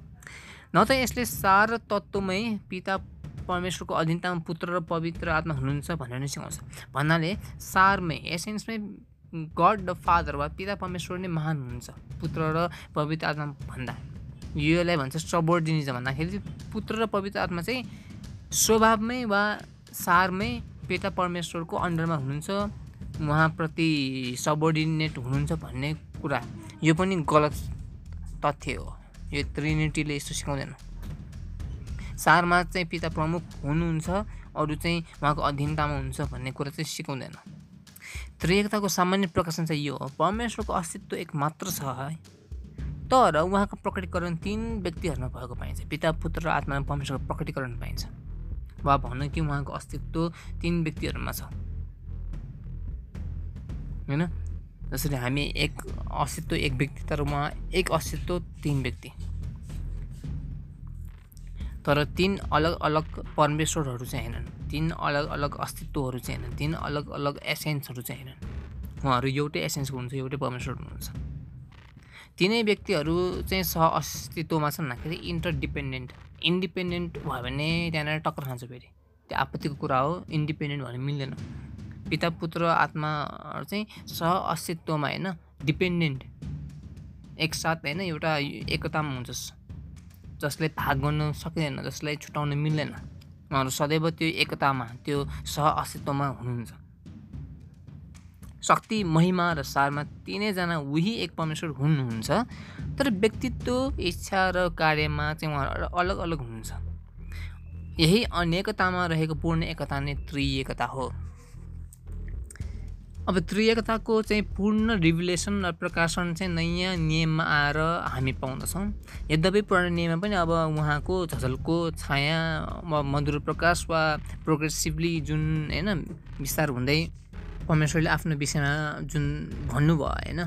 न त यसले सार तत्त्वमै पिता परमेश्वरको अधीनतामा पुत्र र पवित्र आत्मा हुनुहुन्छ भनेर नै सिकाउँछ। भन्नाले सारमै एसेन्समै गड द फादर वा पिता परमेश्वर नै महान हुनुहुन्छ पुत्र र पवित्र आत्मा भन्दा। योलाई भन्छ सबोर्डिनिजम भन्दाखेरि पुत्र र पवित्र आत्मा चाहिँ स्वभावमै वा सारमै पिता परमेश्वरको अन्डरमा हुनुहुन्छ उहाँप्रति सबोर्डिनेट हुनुहुन्छ भन्ने कुरा। यो पनि गलत तथ्य हो। यो ट्रिनिटीले यस्तो सिकाउँदैन। सारमा चाहिँ पिता प्रमुख हुनुहुन्छ अरू चाहिँ उहाँको अधीनतामा हुन्छ भन्ने कुरा चाहिँ सिकाउँदैन। त्रिएकताको सामान्य प्रकाशन चाहिँ यो हो। परमेश्वरको अस्तित्व एक मात्र छ। है तर उहाँको प्रकटीकरण तिन व्यक्तिहरूमा भएको पाइन्छ। पिता पुत्र र आत्मा परमेश्वरको प्रकटीकरण पाइन्छ। वा भनौँ कि उहाँको अस्तित्व तिन व्यक्तिहरूमा छ। होइन? जसरी हामी एक अस्तित्व एक व्यक्ति तर उहाँ एक अस्तित्व तिन व्यक्ति। तर तिन अलग अलग परमेश्वरहरू चाहिँ होइनन्। तिन अलग अलग अस्तित्वहरू चाहिँ होइनन्। तिन अलग अलग एसेन्सहरू चाहिँ होइनन्। उहाँहरू एउटै एसेन्सको हुन्छ एउटै परमेश्वर हुनुहुन्छ तिनै व्यक्तिहरू चाहिँ सह अस्तित्वमा छन् भन्दाखेरि इन्टरडिपेन्डेन्ट इन्डिपेन्डेन्ट भयो भने त्यहाँनिर टक्कर खान्छ फेरि। त्यो आपत्तिको कुरा हो इन्डिपेन्डेन्ट भने मिल्दैन। पिता पुत्र आत्माहरू चाहिँ सह अस्तित्वमा होइन डिपेन्डेन्ट एकसाथ होइन एउटा एकतामा हुन्छ। जसले भाग गर्न सकिँदैन जसलाई छुट्याउन मिल्दैन। उहाँहरू सदैव त्यो एकतामा त्यो सह अस्तित्वमा हुनुहुन्छ। शक्ति महिमा र सारमा तिनैजना उही एक परमेश्वर हुनुहुन्छ तर व्यक्तित्व इच्छा र कार्यमा चाहिँ उहाँहरू अलग अलग हुनुहुन्छ। यही अनेकतामा रहेको पूर्ण एकता नै त्रिएकता हो। अब त्रिएकताको चाहिँ पूर्ण रिभुलेसन र प्रकाशन चाहिँ नयाँ नियममा आएर हामी पाउँदछौँ। यद्यपि पुरानो नियममा पनि अब उहाँको झझलको छाया वा मधुर प्रकाश वा प्रोग्रेसिभली जुन होइन विस्तार हुँदै परमेश्वरले आफ्नो विषयमा जुन भन्नुभयो होइन?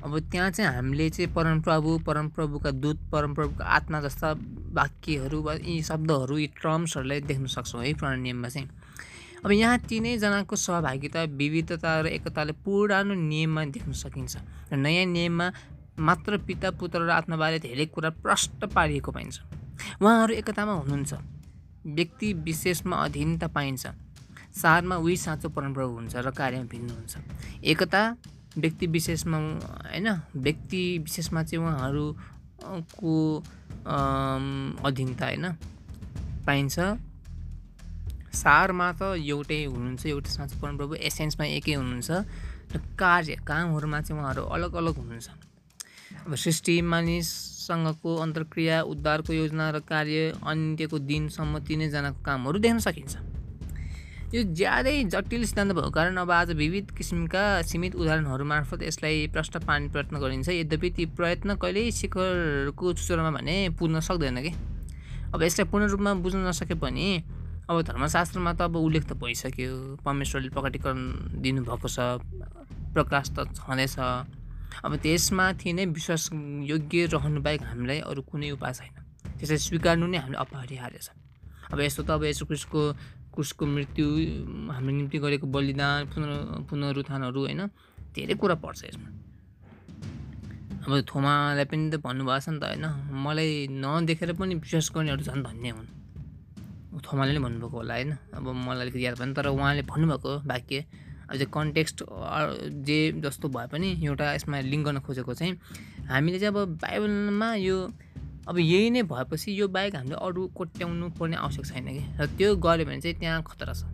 अब त्यहाँ चाहिँ हामीले चाहिँ परमप्रभु परमप्रभुका दूत परमप्रभुका आत्मा जस्ता वाक्यहरू वा यी शब्दहरू यी टर्म्सहरूलाई देख्न सक्छौँ है पुरानो नियममा चाहिँ। अब यहाँ तिनैजनाको सहभागिता विविधता र एकताले पुरानो नियममा देख्न सकिन्छ। र नयाँ नियममा मात्र पिता पुत्र र आत्माबारे धेरै कुरा प्रष्ट पारिएको पाइन्छ। उहाँहरू एकतामा हुनुहुन्छ। व्यक्ति विशेषमा अधीनता पाइन्छ। सारमा उही साँचो परम्परा हुन्छ र कार्यमा भिन्न हुन्छ। एकता व्यक्ति विशेषमा होइन व्यक्ति विशेषमा चाहिँ उहाँहरूको अधीनता होइन पाइन्छ। सारमा त एउटै हुनुहुन्छ एउटै साँचो परमप्रभु एसेन्समा एकै हुनुहुन्छ र कार्य कामहरूमा चाहिँ उहाँहरू अलग अलग हुनुहुन्छ। अब सृष्टि मानिससँगको अन्तर्क्रिया उद्धारको योजना र कार्य अन्त्यको दिनसम्म तिनैजनाको कामहरू देख्न सकिन्छ। यो ज्यादै जटिल सिद्धान्त भएको कारण अब आज विविध किसिमका सीमित उदाहरणहरू मार्फत यसलाई प्रश्न पार्ने प्रयत्न गरिन्छ। यद्यपि ती प्रयत्न कहिल्यै शिखरको चुचुरोमा भने पुग्न सक्दैन कि? अब यसलाई पूर्ण रूपमा बुझ्न नसके पनि अब धर्मशास्त्रमा त अब उल्लेख त भइसक्यो। परमेश्वरले प्रकटीकरण दिनुभएको छ प्रकाश त छँदैछ। अब त्यसमाथि नै विश्वास योग्य रहनु बाहेक हामीलाई अरू कुनै उपाय छैन। त्यसलाई स्वीकार्नु नै हामीले अपरिहार्य छ अब यस्तो त अब यसो क्रिस्टको क्रुसको मृत्यु हाम्रो निम्ति गरेको बलिदान पुनः पुनरुत्थानहरू होइन? धेरै कुरा पर्छ यसमा। अब थोमालाई पनि त भन्नुभएको छ नि त होइन? मलाई नदेखेर पनि विश्वास गर्नेहरू झन् धन्य हुन्। थोमाले नै भन्नुभएको होला होइन? अब मलाई अलिकति याद भएन तर उहाँले भन्नुभएको वाक्य अब चाहिँ कन्टेक्स्ट जे जस्तो भए पनि एउटा यसमा लिङ्क गर्न खोजेको चाहिँ हामीले चाहिँ अब बाइबलमा यो अब यही नै भएपछि यो बाहेक हामीले अरू कोट्याउनु पर्ने आवश्यक छैन कि? र त्यो गऱ्यो भने चाहिँ त्यहाँ खतरा छ।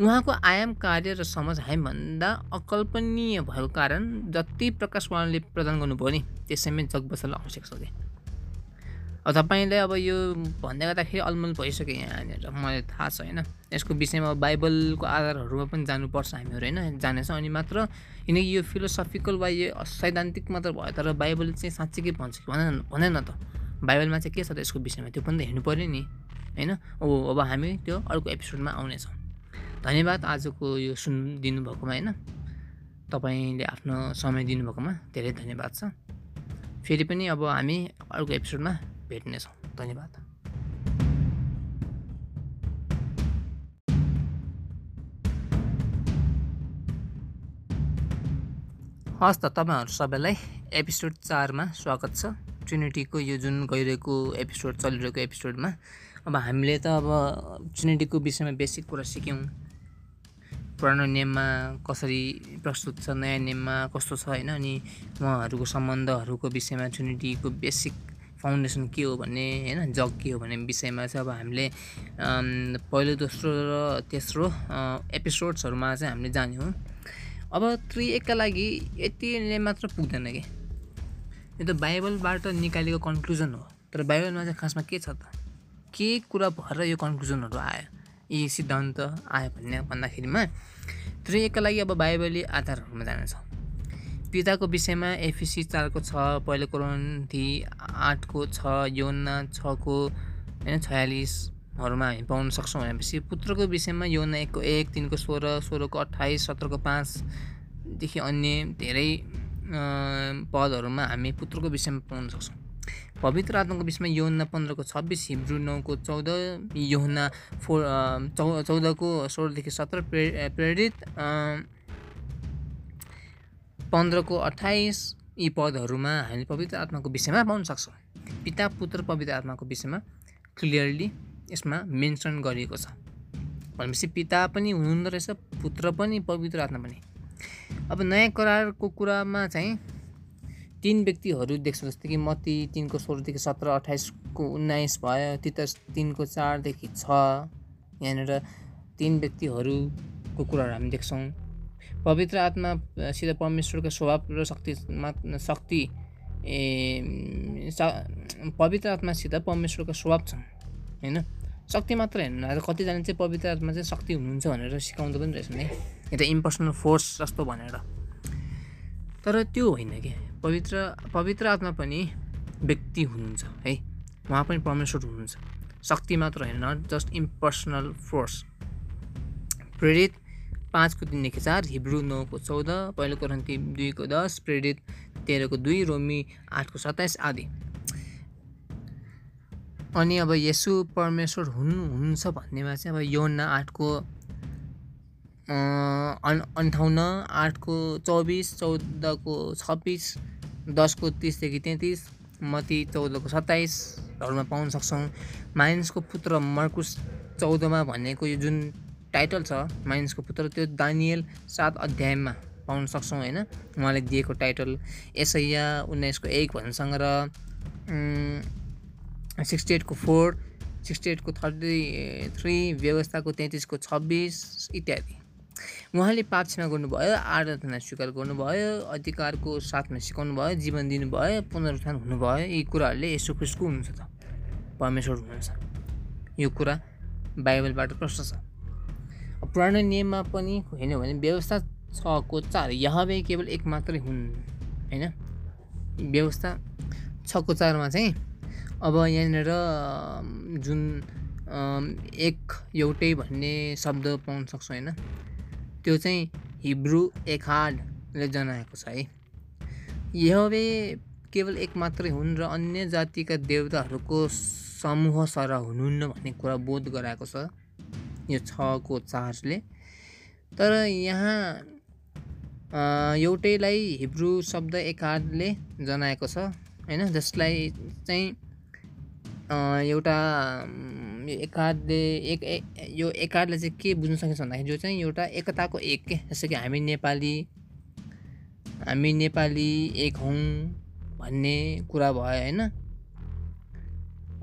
उहाँको आयाम कार्य र समझ हामीभन्दा अकल्पनीय भएको कारण जति प्रकाश उहाँले प्रदान गर्नुभयो नि त्यसैमै जग बसाल्न आवश्यक छ कि? अब तपाईँलाई अब यो भन्दै गर्दाखेरि अलमल भइसक्यो यहाँनिर। मलाई थाहा छ होइन? यसको विषयमा बाइबलको आधारहरूमा पनि जानुपर्छ हामीहरू होइन? जानेछौँ अनि मात्र किनकि यो फिलोसफिकल वा यो सैद्धान्तिक मात्र भयो तर बाइबल चाहिँ साँच्चै के भन्छ कि भन भन न त। बाइबलमा चाहिँ के छ त यसको विषयमा? त्यो पनि त हेर्नु पऱ्यो नि होइन? ओ अब हामी त्यो अर्को एपिसोडमा आउनेछौँ। धन्यवाद आजको यो सुनिदिनु भएकोमा होइन? तपाईँले आफ्नो समय दिनुभएकोमा धेरै धन्यवाद छ। फेरि पनि अब हामी अर्को एपिसोडमा भेट्नेछौँ। धन्यवाद। हस् त तपाईँहरू सबैलाई एपिसोड चारमा स्वागत छ। ट्रिनिटीको यो जुन गइरहेको एपिसोड चलिरहेको एपिसोडमा अब हामीले त अब ट्रिनिटीको विषयमा बेसिक कुरा सिक्यौँ। पुरानो नियममा कसरी प्रस्तुत छ नयाँ नियममा कस्तो छ होइन? अनि उहाँहरूको सम्बन्धहरूको विषयमा ट्रिनिटीको बेसिक फाउन्डेसन के हो भन्ने होइन जग के हो भन्ने विषयमा चाहिँ अब हामीले पहिलो दोस्रो र तेस्रो एपिसोड्सहरूमा चाहिँ हामीले जान्यौँ। अब एकका लागि यतिले मात्र पुग्दैन कि। यो त बाइबलबाट निकालेको कन्क्लुजन हो। तर बाइबलमा चाहिँ खासमा के छ त? के कुरा भएर यो कन्क्लुजनहरू आयो? यी सिद्धान्त आयो भन्ने भन्दाखेरिमा एकका लागि अब बाइबली आधारहरूमा जानेछ। पिताको विषयमा एफिसी चारको छ पहिलो कोरोन्थी आठको छ योना छको होइन छयालिसहरूमा हामी पाउन सक्छौँ भनेपछि पुत्रको विषयमा योना एकको एक तिनको सोह्र सोह्रको अठाइस सत्रको पाँचदेखि अन्य धेरै पदहरूमा हामी पुत्रको विषयमा पाउन सक्छौँ। पवित्र आत्माको विषयमा योहना पन्ध्रको छब्बिस हिब्रू नौको चौध योहना फोर चौ चौधको सोह्रदेखि सत्र प्रे प्रेरित पन्ध्रको अठाइस यी पदहरूमा हामीले पवित्र आत्माको विषयमा पाउन सक्छौँ। पिता पुत्र पवित्र आत्माको विषयमा क्लियरली यसमा मेन्सन गरिएको छ। भनेपछि पिता पनि हुनुहुँदो रहेछ पुत्र पनि पवित्र आत्मा पनि। अब नयाँ करारको कुरामा चाहिँ तिन व्यक्तिहरू देख्छौँ जस्तै कि मती तिनको सोह्रदेखि सत्र अठाइसको उन्नाइस भयो तितस तिनको चारदेखि छ यहाँनिर तिन व्यक्तिहरूको कुराहरू हामी देख्छौँ। पवित्र आत्मासित परमेश्वरको स्वभाव र शक्ति ए पवित्र आत्मासित परमेश्वरको स्वभाव छ होइन? शक्ति मात्र हेर्नु कतिजना चाहिँ पवित्र आत्मा चाहिँ शक्ति हुनुहुन्छ भनेर सिकाउँदो पनि रहेछ नि एउटा इम्पर्सनल फोर्स जस्तो भनेर। तर त्यो होइन कि? पवित्र पवित्र आत्मा पनि व्यक्ति हुनुहुन्छ है? उहाँ पनि परमेश्वर हुनुहुन्छ। शक्ति मात्र होइन जस्ट इम्पर्सनल फोर्स प्रेरित पाँचको तिनदेखि चार हिब्रू नौको चौध पहिलो कोरन्ती दुईको दस प्रेरित तेह्रको दुई रोमी आठको सत्ताइस आदि। अनि अब यसु परमेश्वर हुनु हुनुहुन्छ भन्नेमा चाहिँ अब यौना आठको अन् अन्ठाउन्न आठको चौबिस चौधको छब्बिस दसको तिसदेखि तेत्तिस मती चौधको सत्ताइसहरूमा पाउन सक्छौँ। माइन्सको पुत्र मर्कुस चौधमा भनेको यो जुन टाइटल छ माइन्सको पुत्र। त्यो दानियल सात अध्यायमा पाउन सक्छौँ होइन? उहाँले दिएको टाइटल। एसैया उन्नाइसको एक भन्सँग र सिक्सटी एटको फोर सिक्सटी एटको थर्टी थ्री व्यवस्थाको तेत्तिसको छब्बिस इत्यादि। उहाँले पाप क्षमा गर्नुभयो आराधना स्वीकार गर्नुभयो अधिकारको साथमा सिकाउनु भयो जीवन दिनुभयो पुनरुत्थान हुनुभयो। यी कुराहरूले यसो खुसको हुनुहुन्छ त परमेश्वर हुनुहुन्छ। यो कुरा बाइबलबाट प्रश्न छ। पुरानो नियममा पनि होइन भने व्यवस्था छको चार यहवे केवल एक मात्रै हुन् होइन? व्यवस्था छको चारमा चाहिँ अब यहाँनिर जुन एक एउटै भन्ने शब्द पाउन सक्छौँ होइन? त्यो चाहिँ हिब्रू एखाडले जनाएको छ है। यहवे केवल एक मात्रै हुन् र अन्य जातिका देवताहरूको समूह सरह हुनुहुन्न भन्ने कुरा बोध गराएको छ। यो छको चार्जले तर यहाँ एउटैलाई हिब्रू शब्द एकाडले जनाएको छ होइन? जसलाई चाहिँ एउटा एकाडले एक यो एकाडले चाहिँ के बुझ्न सकिन्छ भन्दाखेरि जो चाहिँ एउटा एकताको एक के? जस्तो कि हामी नेपाली हामी नेपाली एक हौँ भन्ने कुरा भयो होइन?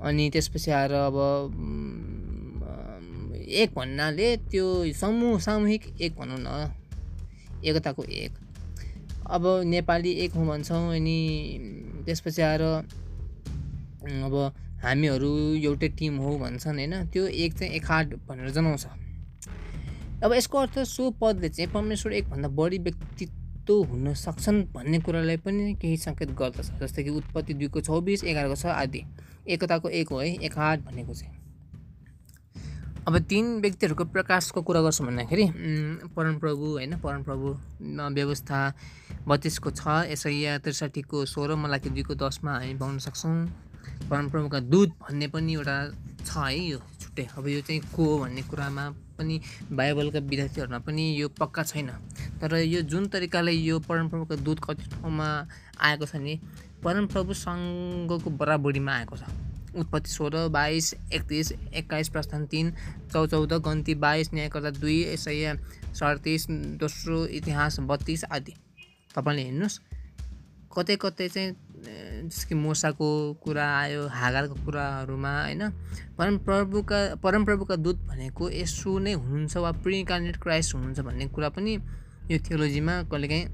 अनि त्यसपछि आएर अब एक भन्नाले त्यो समूह सामूहिक एक भनौँ न एकताको एक। अब नेपाली एक हौँ भन्छौँ अनि त्यसपछि आएर अब हामीहरू एउटै टिम हो भन्छन् होइन त्यो एक चाहिँ एकाड भनेर जनाउँछ। अब यसको अर्थ सो पदले चाहिँ परमेश्वर एकभन्दा बढी व्यक्तित्व हुन सक्छन् भन्ने कुरालाई पनि केही सङ्केत गर्दछ जस्तै कि उत्पत्ति दुईको चौबिस एघारको छ आदि। एकताको एक हो है एकाड भनेको चाहिँ। अब तिन व्यक्तिहरूको प्रकाशको कुरा गर्छौँ भन्दाखेरि परमप्रभु होइन परमप्रभु व्यवस्था बत्तिसको छ यसैया त्रिसाठीको सोह्र मलाकी दुईको दसमा हामी पाउन सक्छौँ। परमप्रभुका दुध भन्ने पनि एउटा छ है यो छुट्टै। अब यो चाहिँ को हो भन्ने कुरामा पनि बाइबलका विद्यार्थीहरूमा पनि यो पक्का छैन। तर यो जुन तरिकाले यो परमप्रभुका दुध कति ठाउँमा आएको छ भने परमप्रभुसँगको बराबरीमा आएको छ। उत्पत्ति सोह्र बाइस एकतिस एक्काइस प्रस्थान तिन चौ चौध गन्ती बाइस न्यायकर्ता दुई यसैया सडतिस दोस्रो इतिहास बत्तिस आदि। तपाईँले हेर्नुहोस् कतै कतै चाहिँ जस्तो कि मोसाको कुरा आयो हागारको कुराहरूमा होइन? परमप्रभुका परमप्रभुका दूत भनेको यसो नै हुनुहुन्छ वा प्रिकानेट क्राइस्ट हुनुहुन्छ भन्ने कुरा पनि यो थियोलोजीमा कहिलेकाहीँ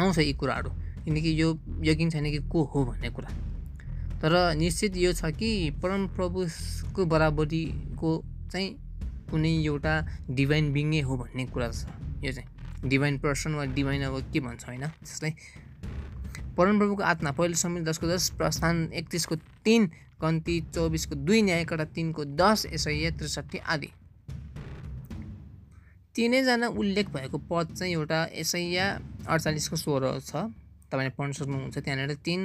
आउँछ यी कुराहरू। किनकि यो यकिन छैन कि को हो भन्ने कुरा। तर निश्चित यो छ कि परमप्रभुको बराबरीको चाहिँ कुनै एउटा डिभाइन बिङै हो भन्ने कुरा छ। यो चाहिँ डिभाइन पर्सन वा डिभाइन अब के भन्छ होइन? त्यसलाई परमप्रभुको आत्मा पहिलो समय दसको दस प्रस्थान एकतिसको तिन कन्ती चौबिसको दुई न्यायकटा तिनको दस यसैया त्रिसठी आदि। तिनैजना उल्लेख भएको पद चाहिँ एउटा यसैया अडचालिसको सोह्र छ। तपाईँले पढ्न सक्नुहुन्छ त्यहाँनिर तिन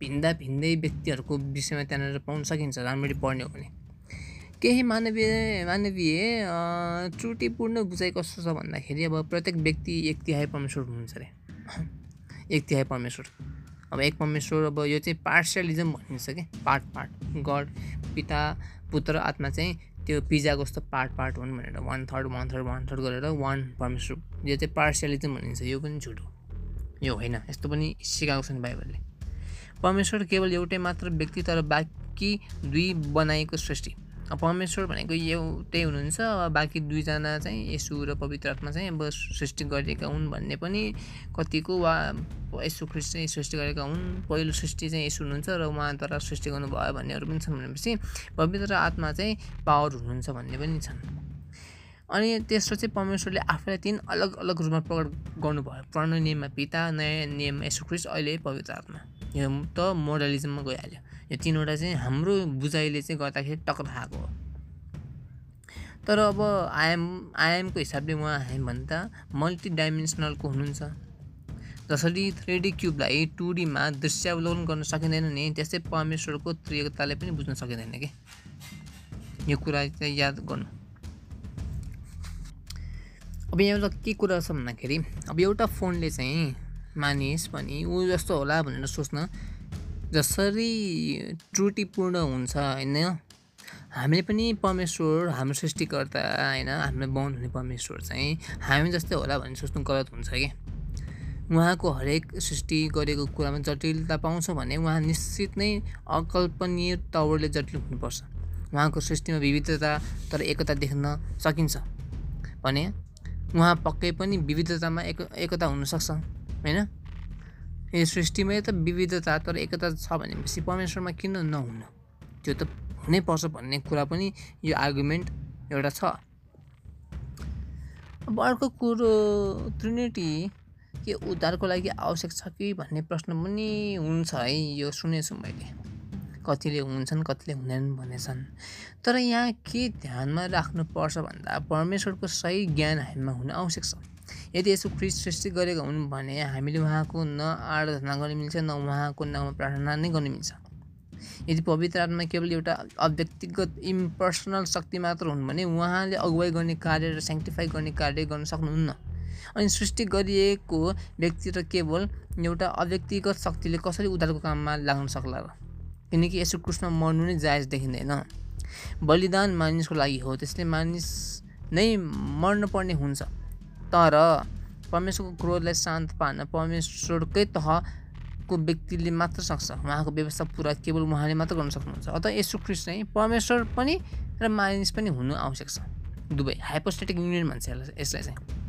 भिन्दा भिन्दै व्यक्तिहरूको विषयमा त्यहाँनिर पाउन सकिन्छ राम्ररी पढ्ने हो भने केही मानवीय मानवीय त्रुटिपूर्ण बुझाइ कस्तो छ भन्दाखेरि अब प्रत्येक व्यक्ति एक तिहाई परमेश्वर हुनुहुन्छ अरे एक तिहाई परमेश्वर अब एक परमेश्वर अब यो चाहिँ पार्सियलिजम भनिन्छ कि पार्ट पार्ट गड पिता पुत्र आत्मा चाहिँ त्यो पिजाको जस्तो पार्ट पार्ट हुन् भनेर one third one third one third गरेर वान परमेश्वर यो चाहिँ पार्सियलिजम भनिन्छ यो पनि झुटो यो होइन यस्तो पनि सिकाएको छन् बाइबलले परमेश्वर केवल एउटै मात्र व्यक्ति तर बाँकी दुई बनाएको सृष्टि। परमेश्वर भनेको एउटै हुनुहुन्छ बाँकी दुईजना चाहिँ यसु र पवित्र आत्मा चाहिँ अब सृष्टि गरिएका हुन् भन्ने पनि कतिको वा यसु ख्रिस्ट चाहिँ सृष्टि गरेका हुन्। पहिलो सृष्टि चाहिँ यसु हुनुहुन्छ र उहाँद्वारा सृष्टि गर्नुभयो भन्नेहरू पनि छन् भनेपछि पवित्र आत्मा चाहिँ पावर हुनुहुन्छ भन्ने पनि छन्। अनि तेस्रो चाहिँ परमेश्वरले आफैलाई तिन अलग अलग रूपमा प्रकट गर्नुभयो। पुरानो नियममा पिता नयाँ नियम यसो ख्रिस्ट अहिले पवित्र आत्मा। यो त मोडलिजममा गइहाल्यो। यो तिनवटा चाहिँ हाम्रो बुझाइले चाहिँ गर्दाखेरि टक्कर खाएको हो। तर अब आयाम आयामको हिसाबले उहाँ हामी भन्दा मल्टिडाइमेन्सनलको हुनुहुन्छ। जसरी थ्री डी क्युबलाई टु डीमा दृश्यावलोकन गर्न सकिँदैन नि त्यस्तै परमेश्वरको त्रियताले पनि बुझ्न सकिँदैन कि। यो कुरा चाहिँ याद गर्नु। अब यहाँ के कुरा छ भन्दाखेरि अब एउटा फोनले चाहिँ मानिस पनि ऊ जस्तो होला भनेर सोच्न जसरी त्रुटिपूर्ण हुन्छ होइन? हामीले पनि परमेश्वर हाम्रो सृष्टिकर्ता होइन? हाम्रो बाहुन हुने परमेश्वर चाहिँ हामी जस्तै होला भन्ने सोच्नु गलत हुन्छ कि? उहाँको हरेक सृष्टि गरेको कुरामा जटिलता पाउँछौँ भने उहाँ निश्चित नै अकल्पनीय तवरले जटिल हुनुपर्छ। उहाँको सृष्टिमा विविधता तर एकता देख्न सकिन्छ। भने उहाँ पक्कै पनि विविधतामा एक एकता हुनसक्छ होइन? यो सृष्टिमै त विविधता तर एकता छ भनेपछि परमेश्वरमा किन नहुनु? त्यो त हुनैपर्छ भन्ने कुरा पनि यो आर्गुमेन्ट एउटा छ। अब अर्को कुरो ट्रिनिटी के उद्धारको लागि आवश्यक छ कि भन्ने प्रश्न पनि हुन्छ है यो सुनेछु मैले। कतिले हुन्छन् कतिले हुँदैनन् भनेछन्। तर यहाँ के ध्यानमा राख्नुपर्छ भन्दा परमेश्वरको सही ज्ञान हामीमा हुन आवश्यक छ। यदि यसो ख्रिस्ट सृष्टि गरेका हुन् भने हामीले उहाँको न आराधना गर्न मिल्छ न उहाँको नाममा प्रार्थना नै गर्न मिल्छ। यदि पवित्र आत्मा केवल एउटा अव्यक्तिगत इम्पर्सनल शक्ति मात्र हुन् भने उहाँले अगुवाई गर्ने कार्य र सेङ्टिफाई गर्ने कार्य गर्न सक्नुहुन्न। अनि सृष्टि गरिएको व्यक्ति र केवल एउटा अव्यक्तिगत शक्तिले कसरी उद्धारको काममा लाग्न सक्ला र किनकि यसो क्रुसमा मर्नु नै जायज देखिँदैन। बलिदान मानिसको लागि हो त्यसले मानिस नै मर्न पर्ने हुन्छ। तर परमेश्वरको क्रोधलाई शान्त पार्न परमेश्वरकै तहको व्यक्तिले मात्र सक्छ। उहाँको व्यवस्था पुरा केवल उहाँले मात्र गर्न सक्नुहुन्छ। अत यसो चाहिँ परमेश्वर पनि र मानिस पनि हुनु आवश्यक छ। दुवै हाइपोस्टेटिक युनियन भन्छ यसलाई चाहिँ।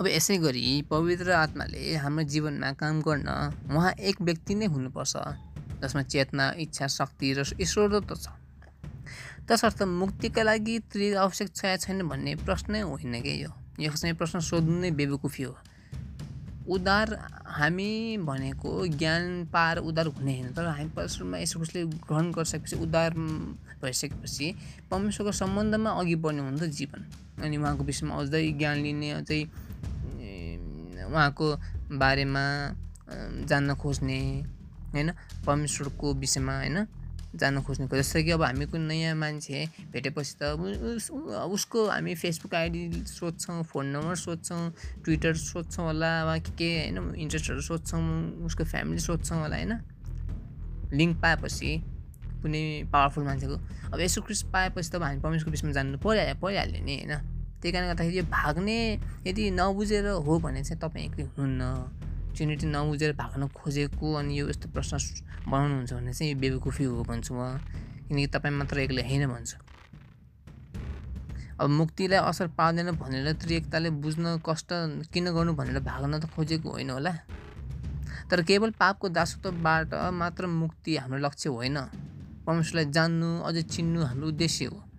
अब यसै गरी पवित्र आत्माले हाम्रो जीवनमा काम गर्न उहाँ एक व्यक्ति नै हुनुपर्छ जसमा चेतना इच्छा शक्ति र ईश्वर त छ। तसर्थ मुक्तिका लागि त्रि आवश्यक छ या छैन भन्ने प्रश्नै होइन कि यो? यो चाहिँ प्रश्न सोध्नु नै बेबुकुफी हो। उद्धार हामी भनेको ज्ञान पार उद्धार हुने होइन तर हामी परमेश्वरमा कसले ग्रहण गरिसकेपछि उद्धार भइसकेपछि परमेश्वरको सम्बन्धमा अघि बढ्ने हुन्छ जीवन। अनि उहाँको विषयमा अझै ज्ञान लिने अझै उहाँको बारेमा जान्न खोज्ने होइन? परमेश्वरको विषयमा होइन? जान खोज्नुको। जस्तै कि अब हामी कुनै नयाँ मान्छे भेटेपछि त उसको हामी फेसबुक आइडी सोध्छौँ फोन नम्बर सोध्छौँ ट्विटर सोध्छौँ होला वा के के होइन? इन्ट्रेस्टहरू सोध्छौँ उसको फ्यामिली सोध्छौँ होला होइन? लिङ्क पाएपछि कुनै पावरफुल मान्छेको। अब यसो क्रिस पाएपछि त अब हामी परमेश्वरको बिचमा जानु परिहाल्यो परिहाल्यो नि होइन? त्यही कारणले गर्दाखेरि यो भाग्ने यदि नबुझेर हो भने चाहिँ तपाईँ एक्लै हुनुहुन्न। ट्रिनिटी नबुझेर भाग्न खोजेको अनि यो यस्तो प्रश्न बनाउनुहुन्छ भने चाहिँ यो बेबुकुफी हो भन्छु म। किनकि तपाईँ मात्र एक्लै होइन भन्छु। अब मुक्तिलाई असर पार्दैन भनेर त्रिएकताले बुझ्न कष्ट किन गर्नु भनेर भाग्न त खोजेको होइन होला। तर केवल पापको दासत्वबाट मात्र मुक्ति हाम्रो लक्ष्य होइन। परमेश्वरलाई जान्नु अझै चिन्नु हाम्रो उद्देश्य हो।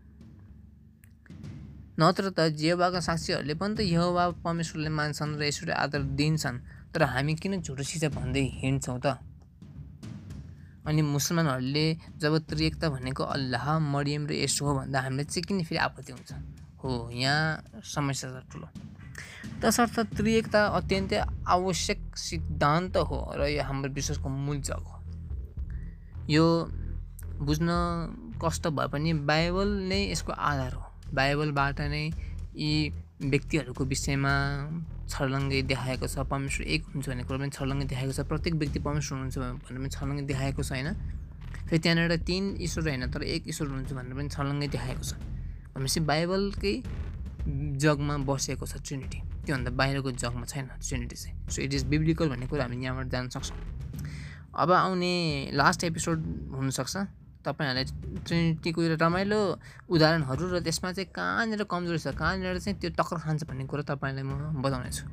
नत्र त जेवाका साक्षीहरूले पनि त यहोवा परमेश्वरले मान्छन् र यसरी आदर दिन्छन्। तर हामी किन झुटो सिसा भन्दै हिँड्छौँ त? अनि मुसलमानहरूले जब त्रिएकता भनेको अल्लाह मरियम र यसो हो भन्दा हामीले चाहिँ किन फेरि आपत्ति हुन्छ? हो यहाँ समस्या छ ठुलो। तसर्थ त्रिएकता अत्यन्तै आवश्यक सिद्धान्त हो र यो हाम्रो विश्वासको मूल जग हो। यो बुझ्न कष्ट भए पनि बाइबल नै यसको आधार हो। बाइबलबाट नै यी व्यक्तिहरूको विषयमा छर्लङ्गै देखाएको छ परमेश्वर एक हुन्छ भन्ने कुरो पनि छर्लङ्गै देखाएको छ प्रत्येक व्यक्ति परमेश्वर हुनुहुन्छ भनेर पनि छर्लङ्गै देखाएको छ होइन। फेरि त्यहाँनिर तिन ईश्वर होइन तर एक ईश्वर हुनुहुन्छ भनेर पनि छर्लङ्गै देखाएको छ। भनेपछि बाइबलकै जगमा बसेको छ ट्रिनिटी। त्योभन्दा बाहिरको जगमा छैन ट्रिनिटी चाहिँ। सो इट इज बिब्लिकल भन्ने कुरा हामी यहाँबाट जान्न सक्छौँ। अब आउने लास्ट एपिसोड हुनसक्छ। तपाईँहरूलाई ट्रिनिटीको रमाइलो उदाहरणहरू र त्यसमा चाहिँ कहाँनिर कमजोरी छ कहाँनिर चाहिँ त्यो टक्कर खान्छ भन्ने कुरा तपाईँलाई म बताउनेछु।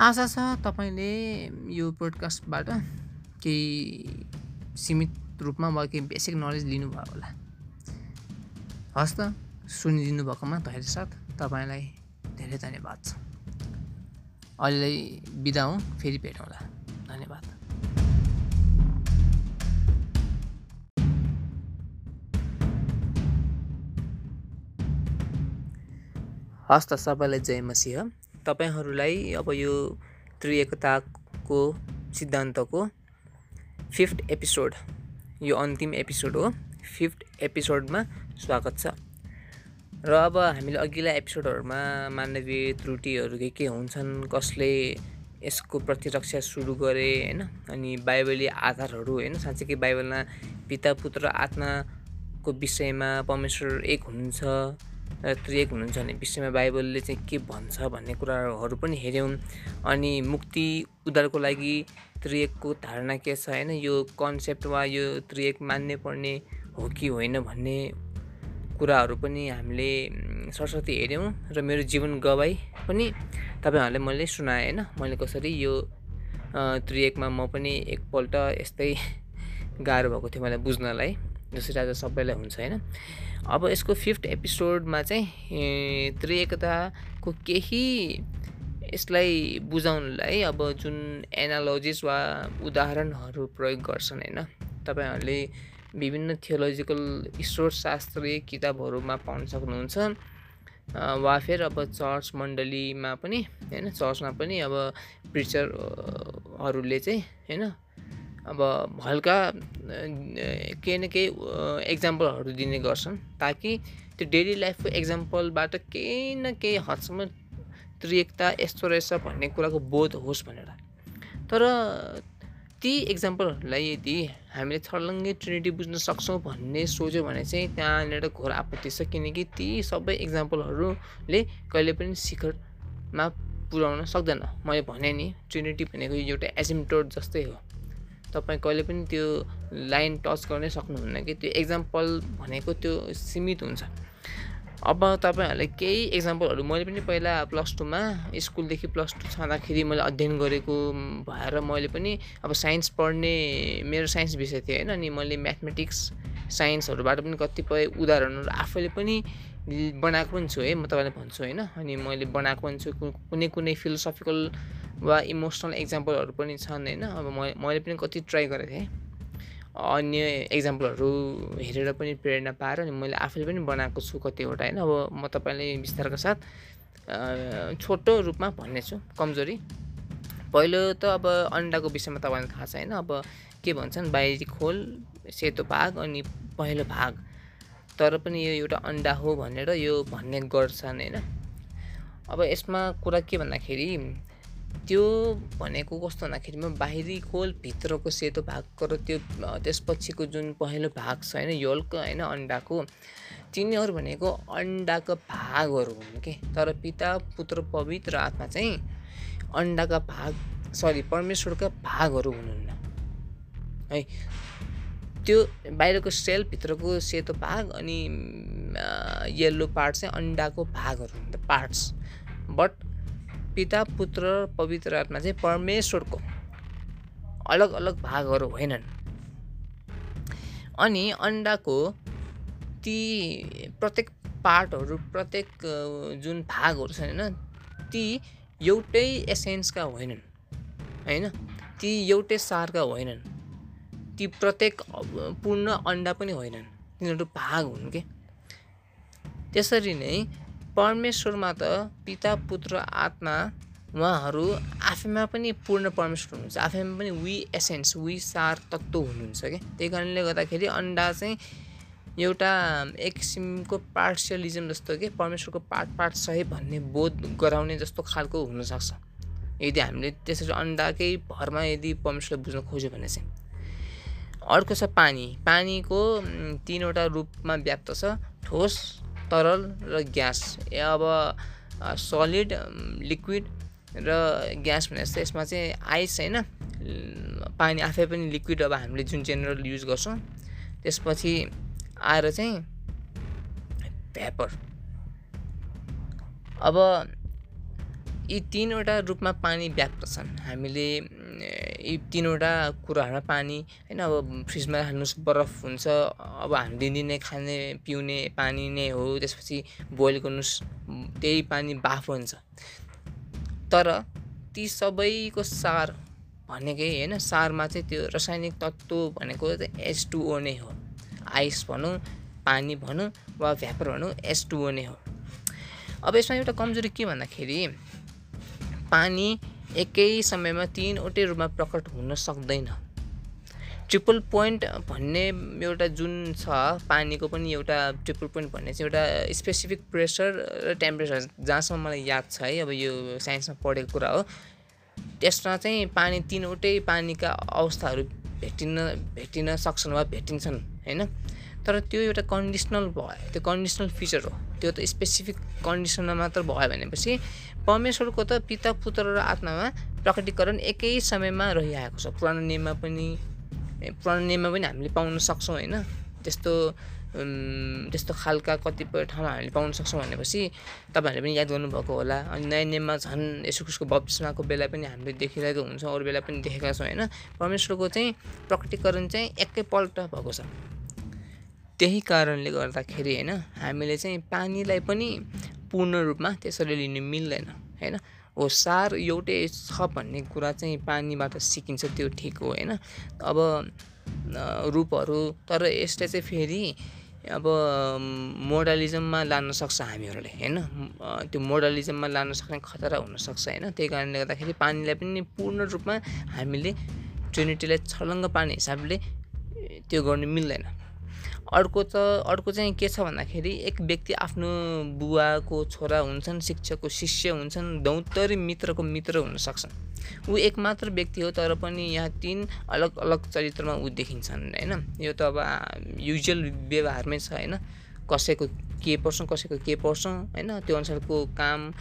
आशा छ तपाईँले यो पोडकास्टबाट केही सीमित रूपमा वा केही बेसिक नलेज लिनुभयो होला। हस् त सुनिदिनु भएकोमा धैर्य साथ तपाईँलाई धेरै धन्यवाद। छ अहिले बिदा हौँ फेरि भेटौँला। धन्यवाद। हस् त सबैलाई जय मसिह तपाईँहरूलाई अब यो त्रिएकताको सिद्धान्तको फिफ्थ एपिसोड यो अन्तिम एपिसोड हो। फिफ्थ एपिसोडमा स्वागत छ। र अब हामीले अघिल्ला एपिसोडहरूमा मानवीय त्रुटिहरू के के हुन्छन् कसले यसको प्रतिरक्षा सुरु गरे होइन? अनि बाइबली आधारहरू होइन? साँच्चीकै बाइबलमा पिता पुत्र आत्माको विषयमा परमेश्वर एक हुनुहुन्छ? त्रिएक हुनुहुन्छ भन्ने विषयमा बाइबलले चाहिँ के भन्छ भन्ने कुराहरू पनि हेऱ्यौँ। अनि मुक्ति उद्धारको लागि त्रिएकको धारणा के छ होइन? यो कन्सेप्ट वा यो त्रिएक मान्ने पर्ने हो कि होइन भन्ने कुराहरू पनि हामीले सरस्वती हेऱ्यौँ र मेरो जीवन गवाई पनि तपाईँहरूलाई मैले सुनाएँ होइन? मैले कसरी यो त्रिएकमा म पनि एकपल्ट यस्तै गाह्रो भएको थियो मलाई बुझ्नलाई जसरी आज सबैलाई हुन्छ होइन? अब यसको फिफ्थ एपिसोडमा चाहिँ त्रिएकताको केही यसलाई बुझाउनलाई अब जुन एनालोजिस वा उदाहरणहरू प्रयोग गर्छन् होइन? तपाईँहरूले विभिन्न थियोलोजिकल ईश्वरशास्त्रीय किताबहरूमा पाउन सक्नुहुन्छ वा फेर अब चर्च मण्डलीमा पनि होइन? चर्चमा पनि अब प्रिचरहरूले चाहिँ होइन? अब हल्का केही न केही एक्जाम्पलहरू दिने गर्छन् ताकि त्यो डेली लाइफको एक्जाम्पलबाट केही न केही हदसम्म त्रिएकता यस्तो रहेछ भन्ने कुराको बोध होस् भनेर। तर ती एक्जाम्पलहरूलाई यदि हामीले छर्लङ्गै ट्रिनिटी बुझ्न सक्छौँ भन्ने सोच्यो भने चाहिँ त्यहाँनिर घोर आपत्ति छ किनकि ती सबै एक्जाम्पलहरूले कहिले पनि शिखरमा पुर्याउन सक्दैन। मैले भने नि ट्रिनिटी भनेको एउटा एसिमटोड जस्तै हो। तपाईँ कहिले पनि त्यो लाइन टच गर्नै सक्नुहुन्न कि? त्यो एक्जाम्पल भनेको त्यो सीमित हुन्छ। अब तपाईँहरूलाई केही एक्जाम्पलहरू मैले पनि पहिला प्लस टूमा स्कुलदेखि प्लस टू छँदाखेरि मैले अध्ययन गरेको भएर मैले पनि अब साइन्स पढ्ने मेरो साइन्स विषय थियो होइन? अनि मैले म्याथमेटिक्स साइन्सहरूबाट पनि कतिपय उदाहरणहरू आफैले पनि बनाएको पनि छु है म तपाईँलाई भन्छु होइन। अनि मैले बनाएको पनि छु कुनै कुनै फिलोसफिकल वा इमोसनल एक्जाम्पलहरू पनि छन् होइन। अब मैले पनि कति ट्राई गरेको थिएँ। अन्य एक्जाम्पलहरू हेरेर पनि प्रेरणा पाएर अनि मैले आफैले पनि बनाएको छु कतिवटा होइन। अब म तपाईँलाई विस्तारको साथ छोटो रूपमा भन्नेछु कमजोरी। पहिलो त अब अन्डाको विषयमा तपाईँलाई थाहा छ होइन। अब के भन्छन् बाहिरी खोल सेतो भाग अनि पहिलो भाग। तर पनि यो एउटा अन्डा हो भनेर यो भन्ने गर्छन् होइन? अब यसमा कुरा के भन्दाखेरि त्यो भनेको कस्तो भन्दाखेरिमा बाहिरी खोल भित्रको सेतो भागको र त्यो त्यसपछिको जुन पहेँलो भाग छ होइन योल्क होइन अन्डाको तिनीहरू भनेको अन्डाको भागहरू हुन् कि? तर पिता पुत्र पवित्र आत्मा चाहिँ अन्डाका भाग सरी परमेश्वरका भागहरू हुनुहुन्न। है त्यो बाहिरको सेलभित्रको सेतो भाग अनि येल्लो पार्ट चाहिँ अन्डाको भागहरू हुन् पार्ट्स बट पिता पुत्र पवित्र आत्मा चाहिँ परमेश्वरको अलग अलग भागहरू होइनन्। अनि अन्डाको ती प्रत्येक पार्टहरू प्रत्येक जुन भागहरू छन् होइन ती एउटै एसेन्सका होइनन् होइन? ती एउटै सारका होइनन्। ती प्रत्येक पूर्ण अन्डा पनि होइनन्। तिनीहरू भाग हुन् कि? त्यसरी नै परमेश्वरमा त पिता पुत्र आत्मा उहाँहरू आफैमा पनि पूर्ण परमेश्वर हुनुहुन्छ। आफैमा पनि वी एसेन्स वी सार तत्त्व हुनुहुन्छ क्या त्यही कारणले गर्दाखेरि अन्डा चाहिँ एउटा एक किसिमको पार्सियलिजम जस्तो कि? परमेश्वरको पार्ट पार्ट सही भन्ने बोध गराउने जस्तो खालको हुनसक्छ। यदि हामीले त्यसरी अन्डाकै भरमा यदि परमेश्वरलाई बुझ्न खोज्यो भने चाहिँ। अर्को छ पानी। पानीको तिनवटा रूपमा व्याप्त छ। ठोस तरल र ग्यास। अब सलिड लिक्विड र ग्यास भने जस्तो यसमा चाहिँ आइस होइन। पानी आफै पनि लिक्विड अब हामीले जुन जेनरल युज गर्छौँ। त्यसपछि आएर चाहिँ भ्यापर अब यी तिनवटा रूपमा पानी व्याप्त छन्। हामीले यी तिनवटा कुराहरूमा पानी होइन अब फ्रिजमा हाल्नुहोस् बरफ हुन्छ अब हामी दिनदिनै खाने पिउने पानी नै हो त्यसपछि बोइल गर्नुहोस् त्यही पानी बाफ हुन्छ। तर ती सबैको सार भनेकै होइन सारमा चाहिँ त्यो रासायनिक तत्त्व भनेको एच टुओ नै हो। आइस भनौँ पानी भनौँ वा भ्यापर भनौँ एस टुओ नै हो। अब यसमा एउटा कमजोरी के भन्दाखेरि पानी एकै समयमा तिनवटै रूपमा प्रकट हुन सक्दैन। ट्रिपल पोइन्ट भन्ने एउटा जुन छ पानीको पनि एउटा ट्रिपल पोइन्ट भन्ने चाहिँ एउटा स्पेसिफिक प्रेसर र टेम्परेचर जहाँसम्म मलाई याद छ है अब यो साइन्समा पढेको कुरा हो। त्यसमा चाहिँ पानी तिनवटै पानीका अवस्थाहरू भेटिन भेटिन सक्छन् वा भेटिन्छन् होइन? तर त्यो एउटा कन्डिसनल भयो त्यो कन्डिसनल फिचर हो। त्यो त स्पेसिफिक कन्डिसनमा मात्र भयो भनेपछि परमेश्वरको त पिता पुत्र र आत्मामा प्रकटीकरण एकै समयमा रहिआएको छ। पुरानो नियममा पनि पुरानो नियममा पनि हामीले पाउन सक्छौँ होइन। त्यस्तो त्यस्तो खालका कतिपय ठाउँमा हामीले पाउन सक्छौँ भनेपछि तपाईँहरूले पनि याद गर्नुभएको होला। अनि नयाँ नियममा झन् यसुकुसको बप्तिस्माको बेला पनि हामीले देखिरहेको हुन्छौँ अरू बेला पनि देखेका छौँ होइन। परमेश्वरको चाहिँ प्रकटीकरण चाहिँ एकैपल्ट भएको छ। त्यही कारणले गर्दाखेरि होइन हामीले चाहिँ पानीलाई पनि पूर्ण रूपमा त्यसरी लिनु मिल्दैन होइन? हो सार एउटै छ भन्ने कुरा चाहिँ पानीबाट सिकिन्छ त्यो ठिक हो होइन? अब रूपहरू तर यसले चाहिँ फेरि अब मोडलिजममा लान सक्छ हामीहरूले होइन? त्यो मोडलिजममा लान सक्ने खतरा हुनसक्छ होइन? त्यही कारणले गर्दाखेरि पानीलाई पनि पूर्ण रूपमा हामीले ट्रिनिटीलाई छलङ्ग पार्ने हिसाबले त्यो गर्नु मिल्दैन। अर्को त अर्को चाहिँ के छ भन्दाखेरि एक व्यक्ति आफ्नो बुवाको छोरा हुन्छन् शिक्षकको शिष्य हुन्छन् दौतरी मित्रको मित्र हुनसक्छन् ऊ एक मात्र व्यक्ति हो तर पनि यहाँ तिन अलग अलग चरित्रमा ऊ देखिन्छन् होइन? यो त अब युजुअल व्यवहारमै छ होइन? कसैको के पर्छौँ कसैको के पर्छौँ होइन? त्यो अनुसारको काम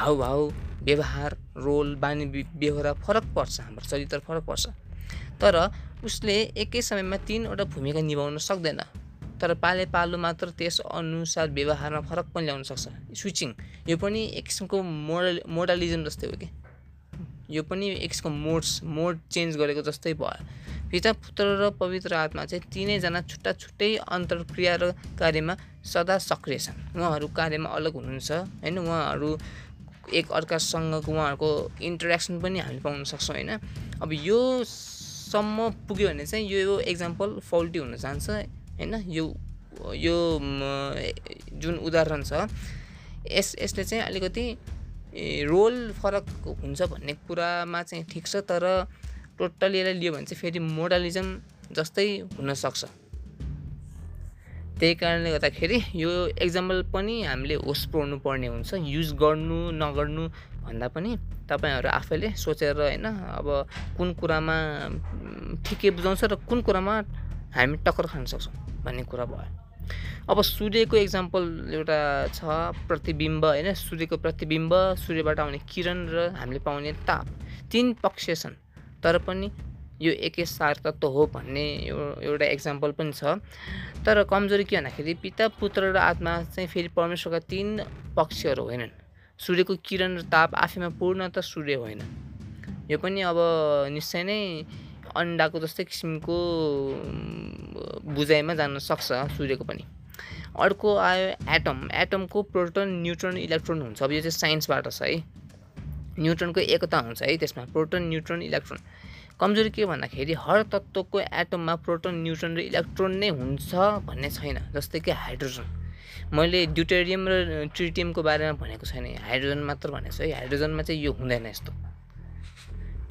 हाउभाउ व्यवहार रोल बानी बेहोरा फरक पर्छ हाम्रो चरित्र फरक पर्छ। तर उसले एकै समयमा तिनवटा भूमिका निभाउन सक्दैन। तर पाले पालो मात्र त्यस अनुसार व्यवहारमा फरक पनि ल्याउन सक्छ। स्विचिङ यो पनि एक किसिमको मोडल मोडलिजम जस्तै हो कि? यो पनि एक किसिमको मोड्स मोड चेन्ज गरेको जस्तै भयो। पिता पुत्र र पवित्र आत्मा चाहिँ तिनैजना छुट्टा छुट्टै अन्तर्क्रिया र कार्यमा सदा सक्रिय छन्। उहाँहरू कार्यमा अलग हुनुहुन्छ होइन? उहाँहरू एक अर्कासँगको उहाँहरूको इन्टरेक्सन पनि हामीले पाउन सक्छौँ होइन? अब यो सम्म पुग्यो भने चाहिँ यो एक्जाम्पल फल्टी हुन जान्छ। होइन? यो यो जुन उदाहरण छ यस यसले चाहिँ अलिकति रोल फरक हुन्छ भन्ने कुरामा चाहिँ ठिक छ तर टोटली यसलाई लियो भने चाहिँ फेरि मोडलिजम जस्तै हुनसक्छ। त्यही कारणले गर्दाखेरि यो एक्जाम्पल पनि हामीले होस पुऱ्याउनु पर्ने हुन्छ युज गर्नु नगर्नु भन्दा पनि तपाईँहरू आफैले सोचेर होइन अब कुन कुरामा ठिकै बुझाउँछ र कुन कुरामा हामी टक्कर खान सक्छौँ। भन्ने कुरा भयो। अब सूर्यको इक्जाम्पल एउटा छ प्रतिबिम्ब होइन? सूर्यको प्रतिबिम्ब सूर्यबाट आउने किरण र हामीले पाउने ताप तिन पक्ष छन्। तर पनि यो एकै सार तत्त्व हो भन्ने एउटा इक्जाम्पल पनि छ। तर कमजोरी के भन्दाखेरि पिता पुत्र र आत्मा चाहिँ फेरि परमेश्वरका तिन पक्षहरू होइनन्। सूर्यको किरण र ताप आफैमा पूर्ण त सूर्य होइन। यो पनि अब निश्चय नै अन्डाको जस्तै किसिमको बुझाइमा जान सक्छ सूर्यको पनि। अर्को आयो एटम। एटमको प्रोटोन न्युट्रोन इलेक्ट्रोन हुन्छ। अब यो चाहिँ साइन्सबाट छ है। न्युट्रोनको एकता हुन्छ है त्यसमा। Proton neutron electron. कमजोरी के भन्दाखेरि हर तत्त्वको एटममा प्रोटोन न्युट्रोन र इलेक्ट्रोन नै हुन्छ भन्ने छैन जस्तै कि हाइड्रोजन। मैले ड्युटेरियम र ट्रिटियमको बारेमा भनेको छैन। हाइड्रोजन मात्र भनेको छु है। हाइड्रोजनमा चाहिँ यो हुँदैन यस्तो।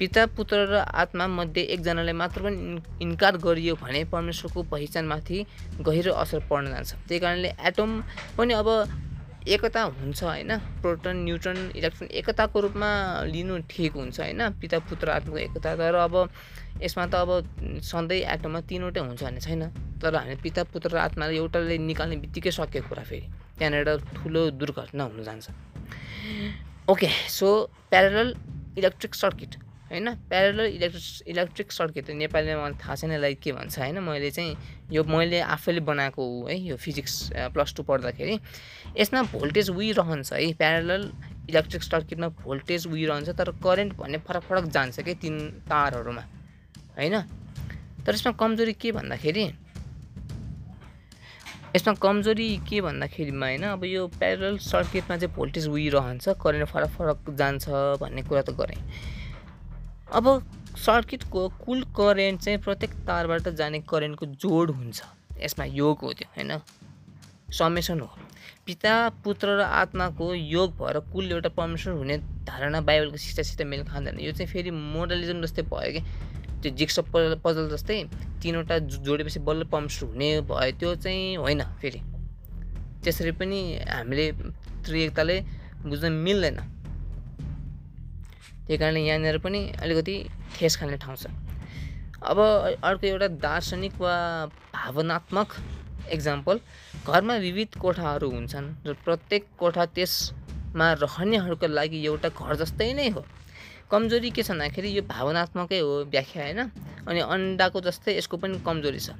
पिता पुत्र र आत्मा मध्ये एकजनालाई मात्र पनि इन्कार गरियो भने परमेश्वरको पहिचानमाथि गहिरो असर पर्न जान्छ। त्यही कारणले एटम पनि अब एकता हुन्छ होइन। प्रोटोन न्युट्रन इलेक्ट्रोन एकताको रूपमा लिनु ठिक हुन्छ होइन। पिता पुत्र आत्माको एकता तर अब यसमा त अब सधैँ एटममा तिनवटै हुन्छ भन्ने छैन। तर हामी पिता पुत्र र आत्माले एउटाले निकाल्ने बित्तिकै सकेको कुरा फेरि। त्यहाँनिर ठुलो दुर्घटना हुन जान्छ। Okay so parallel electric circuit होइन? प्यारल इलेक्ट्रिक इलेक्ट्रिक सर्किट नेपालीमा मलाई थाहा छैन लाइक के भन्छ होइन? मैले चाहिँ यो मैले आफैले बनाएको हो है यो फिजिक्स प्लस टू पढ्दाखेरि यसमा भोल्टेज उही रहन्छ है? प्यारल इलेक्ट्रिक सर्किटमा भोल्टेज उही रहन्छ तर करेन्ट भन्ने फरक फरक जान्छ कि? तिन तारहरूमा होइन? तर यसमा कमजोरी के भन्दाखेरि यसमा कमजोरी के भन्दाखेरिमा होइन? अब यो प्यारल सर्किटमा चाहिँ भोल्टेज उही रहन्छ करेन्ट फरक फरक जान्छ भन्ने कुरा त गरेँ। अब सर्किटको कुल करेन्ट चाहिँ प्रत्येक तारबाट जाने करेन्टको जोड हुन्छ। यसमा योग हो त्यो होइन? समेसन हो। पिता पुत्र र आत्माको योग भएर कुल एउटा परमेश्वर हुने धारणा बाइबलको सिटासित मेल खाँदैन। यो चाहिँ फेरि मोडलिजम जस्तै भयो कि? त्यो जिक्स पजल पजल जस्तै तिनवटा जोडेपछि बल्ल परमेश्वर हुने भयो त्यो चाहिँ होइन फेरि। त्यसरी पनि हामीले त्रिएकताले बुझ्न मिल्दैन। त्यही कारणले यहाँनिर पनि अलिकति ठेस खाने ठाउँ छ। अब अर्को एउटा दार्शनिक वा भावनात्मक इक्जाम्पल घरमा विविध कोठाहरू हुन्छन् र प्रत्येक कोठा त्यसमा रहनेहरूको लागि एउटा घर जस्तै नै हो। कमजोरी के छ भन्दाखेरि यो भावनात्मकै हो व्याख्या होइन? अनि अन्डाको जस्तै यसको पनि कमजोरी छ।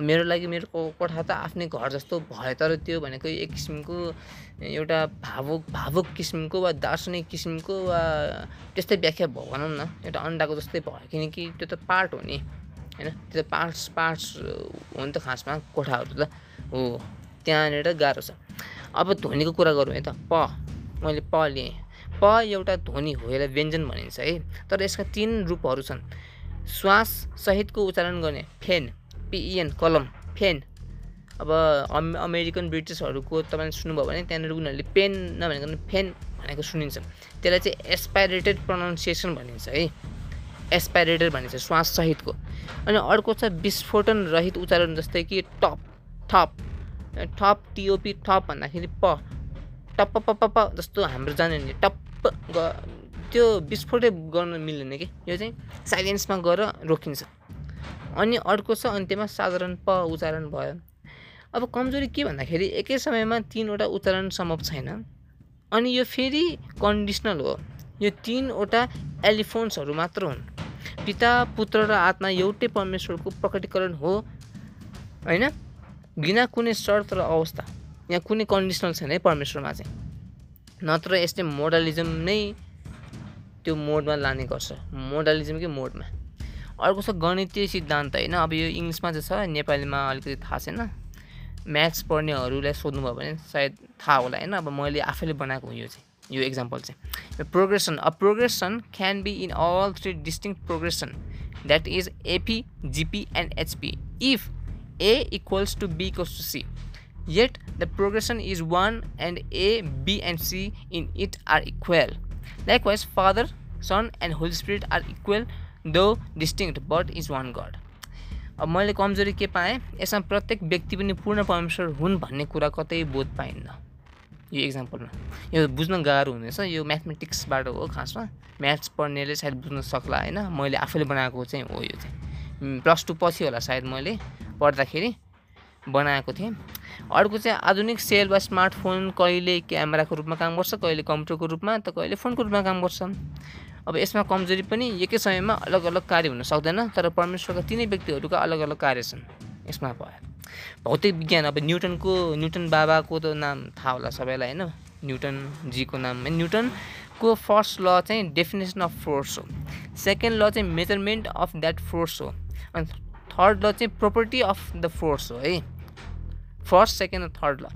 मेरो लागि मेरो कोठा त आफ्नै घर जस्तो भयो तर त्यो भनेको एक किसिमको एउटा भावुक भावुक किसिमको वा दार्शनिक किसिमको वा त्यस्तै व्याख्या भयो भनौँ न। एउटा अन्डाको जस्तै भयो किनकि त्यो त पार्ट हो नि होइन? त्यो त पार्ट्स पार्ट्स हो नि त खासमा कोठाहरू त। हो त्यहाँनिर गाह्रो छ। अब ध्वनिको कुरा गरौँ है त। प मैले प लिएँ। प एउटा ध्वनि हो यसलाई व्यञ्जन भनिन्छ है। तर यसका तिन रूपहरू छन्। श्वाससहितको उच्चारण गर्ने फेन। पिइएन कलम फेन अब अम अमेरिकन ब्रिटिसहरूको तपाईँले सुन्नुभयो भने त्यहाँनिर उनीहरूले पेन नभनेको फेन भनेको सुनिन्छ। त्यसलाई चाहिँ एसपाइरेटेड प्रोनाउन्सिएसन भनिन्छ है। एसपाइरेटेड भनिन्छ श्वाससहितको। अनि अर्को छ विस्फोटन रहित उच्चारण जस्तै कि टप थप ठप टिओपी ठप भन्दाखेरि प पप्प प जस्तो हाम्रो जाने नि टप्प त्यो विस्फोटै गर्न मिल्दैन कि? यो चाहिँ साइलेन्समा गएर रोकिन्छ। अनि अर्को छ अन्त्यमा साधारण प उच्चारण भयो। अब कमजोरी के भन्दाखेरि एकै समयमा तिनवटा उच्चारण सम्भव छैन। अनि यो फेरि कन्डिसनल हो। यो तिनवटा एलिफोन्सहरू मात्र हुन्। पिता पुत्र र आत्मा एउटै परमेश्वरको प्रकटीकरण हो होइन? बिना कुनै शर्त र अवस्था यहाँ कुनै कन्डिसनल छैन है परमेश्वरमा चाहिँ। नत्र यसले मोडलिजम नै त्यो मोडमा लाने गर्छ। मोडलिजमकै मोडमा अर्को छ गणितीय सिद्धान्त होइन? अब यो इङ्ग्लिसमा चाहिँ छ नेपालीमा अलिकति थाहा छैन। म्याथ्स पढ्नेहरूलाई सोध्नुभयो भने सायद थाहा होला होइन? अब मैले आफैले बनाएको हो यो चाहिँ यो इक्जाम्पल चाहिँ। Progression uh progression can be in all three distinct progression that is AP GP and HP if A equals to B equals to C yet the progression is 1 and a b and c in it are equal. Likewise father son and holy spirit are equal two distinct but is one God अब मैले कमजोरी के पाएँ? यसमा प्रत्येक व्यक्ति पनि पूर्ण परमेश्वर हुन् भन्ने कुरा कतै बोध पाइन्न। यो इक्जाम्पलमा यो बुझ्न गाह्रो हुनेछ। यो म्याथमेटिक्सबाट हो खासमा। म्याथ्स पढ्नेले सायद बुझ्न सक्ला होइन? मैले आफैले बनाएको चाहिँ हो यो चाहिँ। प्लस टू पछि होला सायद मैले पढ्दाखेरि बनाएको थिएँ। अर्को चाहिँ आधुनिक सेल वा स्मार्टफोन कहिले क्यामेराको रूपमा काम गर्छ कहिले कम्प्युटरको रूपमा त कहिले फोनको रूपमा काम गर्छ। अब यसमा कमजोरी पनि एकै समयमा अलग अलग कार्य हुन सक्दैन तर परमेश्वरका तिनै व्यक्तिहरूका अलग अलग कार्य छन्। यसमा भयो। भौतिक विज्ञान अब न्युटनको न्युटन बाबाको त नाम थाहा होला सबैलाई होइन? न्युटनजीको नाम न्युटनको फर्स्ट ल चाहिँ डेफिनेसन अफ फोर्स हो। सेकेन्ड ल चाहिँ मेजरमेन्ट अफ द्याट फोर्स हो। अनि थर्ड ल चाहिँ प्रोपर्टी अफ द फोर्स हो है? फर्स्ट सेकेन्ड र third law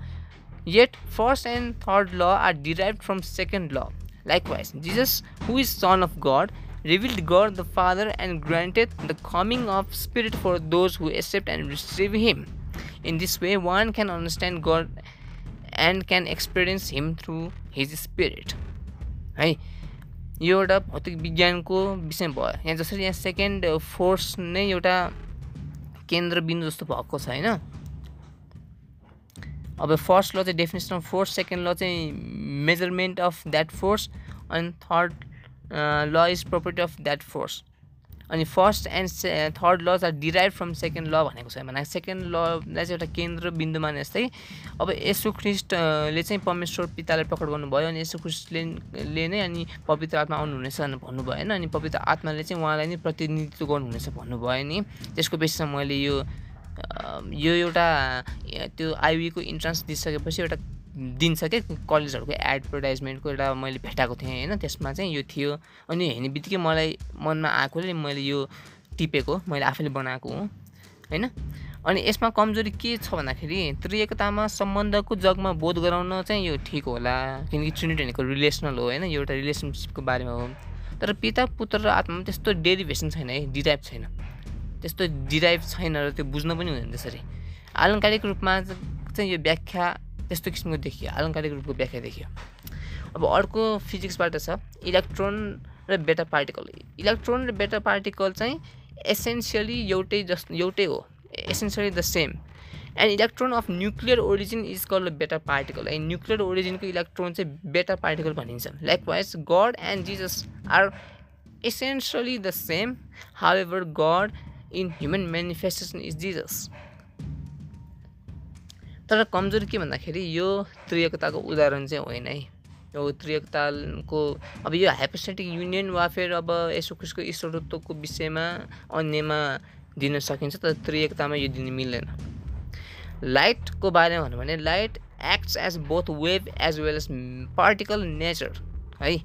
yet first and third law are derived from second law likewise jesus who is son of god revealed god the father and granted the coming of spirit for those who accept and receive him in this way one can understand god and can experience him through his spirit है यो एउटा भौतिक विज्ञानको विषय भयो यहाँ जसरी यहाँ सेकेन्ड फोर्स नै एउटा केन्द्रबिन्दु जस्तो भएको छ होइन अब फर्स्ट ल चाहिँ definition of force second law चाहिँ मेजरमेन्ट अफ द्याट फोर्स अनि third law is property of that force अनि first and say third laws are derive from second law भनेको छ। भने सेकेन्ड ललाई चाहिँ एउटा केन्द्र बिन्दु माने जस्तै अब यसो ख्रिस्टले चाहिँ परमेश्वर पितालाई प्रकट गर्नुभयो अनि यसो ख्रिस्टले नै अनि पवित्र आत्मा आउनुहुनेछ भनेर भन्नुभयो होइन? अनि पवित्र आत्माले चाहिँ उहाँलाई नै प्रतिनिधित्व गर्नुहुनेछ भन्नुभयो नि। त्यसको बेसिसमा मैले यो यो एउटा त्यो आइबीको इन्ट्रान्स दिइसकेपछि एउटा दिन्छ क्या कलेजहरूको एडभर्टाइजमेन्टको एउटा मैले भेटाएको थिएँ होइन? त्यसमा चाहिँ यो थियो। अनि हेर्ने बित्तिकै मलाई मनमा आएकोले मैले यो टिपेको मैले आफैले बनाएको हो होइन? अनि यसमा कमजोरी के छ भन्दाखेरि त्रिएकतामा सम्बन्धको जगमा बोध गराउन चाहिँ यो ठिक होला किनकि ट्रिनिटी भनेको रिलेसनल हो होइन? यो एउटा रिलेसनसिपको बारेमा हो। तर पिता पुत्र र आत्मामा त्यस्तो डेरिभेसन छैन है? डिराइभ छैन। त्यस्तो डिराइभ छैन र त्यो बुझ्न पनि हुँदैन त्यसरी। आलङ्कारिक रूपमा चाहिँ यो व्याख्या त्यस्तो किसिमको देखियो अलङ्कारिक रूपको व्याख्या देखियो। अब अर्को फिजिक्सबाट छ इलेक्ट्रोन र बेटा पार्टिकल। इलेक्ट्रोन र बेटा पार्टिकल चाहिँ एसेन्सियली एउटै जस एउटै हो essentially the same. And electron of nuclear origin is call beta particle. And nuclear ओरिजिनको electron चाहिँ बेटा पार्टिकल भनिन्छ। Likewise God and Jesus are essentially the same however God in human manifestation is Jesus तर कमजोरी के भन्दाखेरि यो त्रियकताको उदाहरण चाहिँ होइन है। यो त्रियकताको अब यो हाइपोस्टेटिक युनियन वा फेरि अब यसो खुसको ईश्वरत्वको विषयमा अन्यमा दिन सकिन्छ तर त्रियकतामा यो दिन मिल्दैन। लाइटको बारेमा भनौँ भने light acts as both wave as well as particle nature है।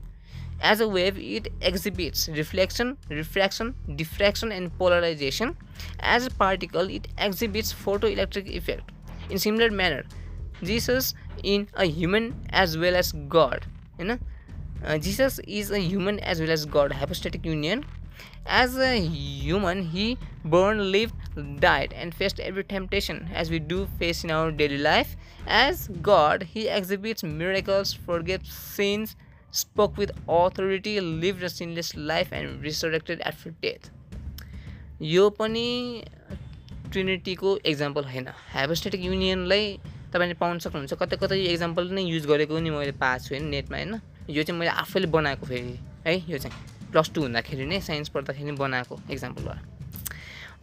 As a wave, it exhibits reflection, refraction, diffraction, and polarization. As a particle, it exhibits photoelectric effect. In similar manner, Jesus in a human as well as God. You know, uh, Jesus is a human as well as God. Hypostatic union. As a human, he born, lived, died, and faced every temptation as we do face in our daily life. As God, he exhibits miracles, forgives sins, spoke with authority lived a sinless life and resurrected after death. यो पनि ट्रिनिटीको example होइन. Hypostatic युनियनलाई तपाईँले पाउन सक्नुहुन्छ। कतै कतै यो नै युज गरेको नि मैले पाएको छु होइन नेटमा होइन। यो चाहिँ मैले आफैले बनाएको फेरि। है यो चाहिँ प्लस टू हुँदाखेरि नै साइन्स पढ्दाखेरि बनाएको इक्जाम्पल भयो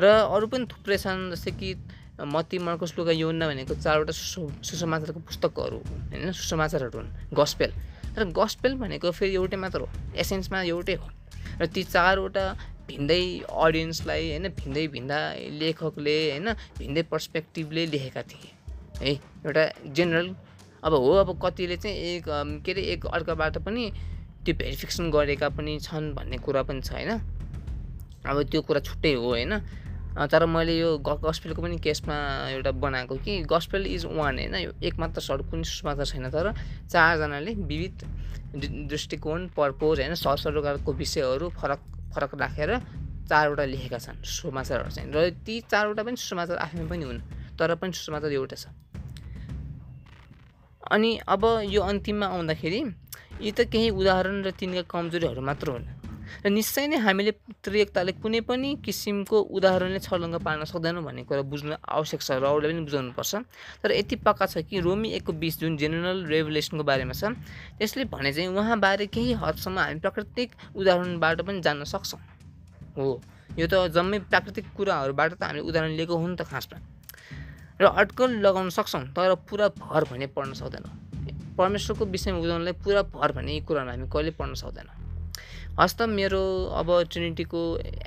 र अरू पनि थुप्रै छन् जस्तै कि मती मर्कस लुगा योन्ना भनेको चारवटा सुसो सुसमाचारको पुस्तकहरू होइन? सुसमाचारहरू हुन्। गस्पेल र गस्पेल भनेको फेरि एउटै मात्र हो। एसेन्समा एउटै हो। र ती चारवटा भिन्दै अडियन्सलाई होइन भिन्दै भिन्दा लेखकले होइन भिन्दै पर्सपेक्टिभले लेखेका थिए। है एउटा जेनरल अब हो अब कतिले चाहिँ एक के अरे एक अर्काबाट पनि त्यो भेरिफिकेसन गरेका पनि छन् भन्ने कुरा पनि छ होइन। अब त्यो कुरा छुट्टै हो होइन। तर मैले यो गस्पेलको पनि केसमा एउटा बनाएको कि गस्पेल इज वान होइन यो एक मात्र सर कुनै सुसमात्र छैन तर चारजनाले विविध दृष्टिकोण पर्पोज होइन सरसरोकारको विषयहरू फरक फरक राखेर चारवटा लेखेका छन् सुसमाचारहरू चाहिँ। र ती चारवटा पनि सुसमाचार आफ्नै पनि हुन् तर पनि सुसमाचार एउटा छ। अनि अब यो अन्तिममा आउँदाखेरि यी त केही उदाहरण र तिनका कमजोरीहरू मात्र हुन्। र निश्चय नै हामीले त्रिएकताले कुनै पनि किसिमको उदाहरणले छलङ्ग पार्न सक्दैनौँ भन्ने कुरा बुझ्नु आवश्यक छ र अरूले पनि बुझाउनुपर्छ। तर यति पक्का छ कि रोमी एकको बिच जुन जेनरल रेभुलेसनको बारेमा छ त्यसले भने चाहिँ उहाँबारे केही हदसम्म हामी प्राकृतिक उदाहरणबाट पनि जान्न सक्छौँ। हो यो त जम्मै प्राकृतिक कुराहरूबाट त हामीले उदाहरण लिएको हो नि त खासमा। र अड्कल लगाउन सक्छौँ तर पुरा भर भने पढ्न सक्दैनौँ। परमेश्वरको विषयमा बुझाउनलाई पुरा भर भन्ने यी कुराहरू हामी कहिले पढ्न सक्दैनौँ। हस् त मेरो अब ट्रिनिटीको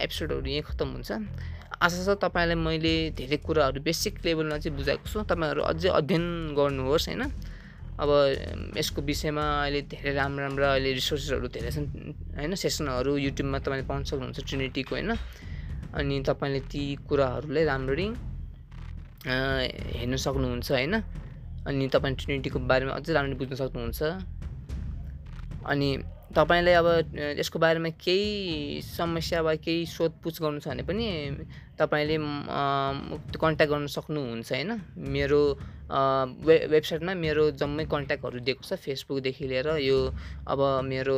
एपिसोडहरू यहीँ खत्तम हुन्छ। आशा छ तपाईँलाई मैले धेरै कुराहरू बेसिक लेभलमा चाहिँ बुझाएको छु। तपाईँहरू अझै अध्ययन गर्नुहोस् होइन? अब यसको विषयमा अहिले धेरै राम्रो राम्रो अहिले रिसोर्सेसहरू धेरै छन् होइन? सेसनहरू युट्युबमा तपाईँले पाउन सक्नुहुन्छ ट्रिनिटीको होइन? अनि तपाईँले ती कुराहरूलाई राम्ररी हेर्न सक्नुहुन्छ होइन? अनि तपाईँ ट्रिनिटीको बारेमा अझै राम्ररी बुझ्न सक्नुहुन्छ। अनि तपाईँलाई अब यसको बारेमा केही समस्या वा केही सोधपुछ गर्नु छ भने पनि तपाईँले कन्ट्याक्ट गर्न सक्नुहुन्छ होइन? मेरो वे वेबसाइटमा मेरो जम्मै कन्ट्याक्टहरू दिएको छ फेसबुकदेखि लिएर यो अब मेरो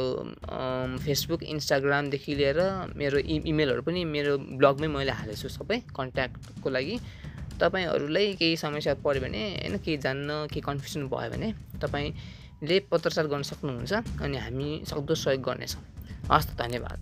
फेसबुक इन्स्टाग्रामदेखि लिएर मेरो इ इमेलहरू पनि मेरो ब्लगमै मैले हालेको छु सबै कन्ट्याक्टको लागि। तपाईँहरूलाई केही समस्या पऱ्यो भने होइन केही जान्न केही कन्फ्युजन भयो भने तपाईँले पत्रचार गर्न सक्नुहुन्छ अनि हामी सक्दो सहयोग गर्नेछौँ हस् त धन्यवाद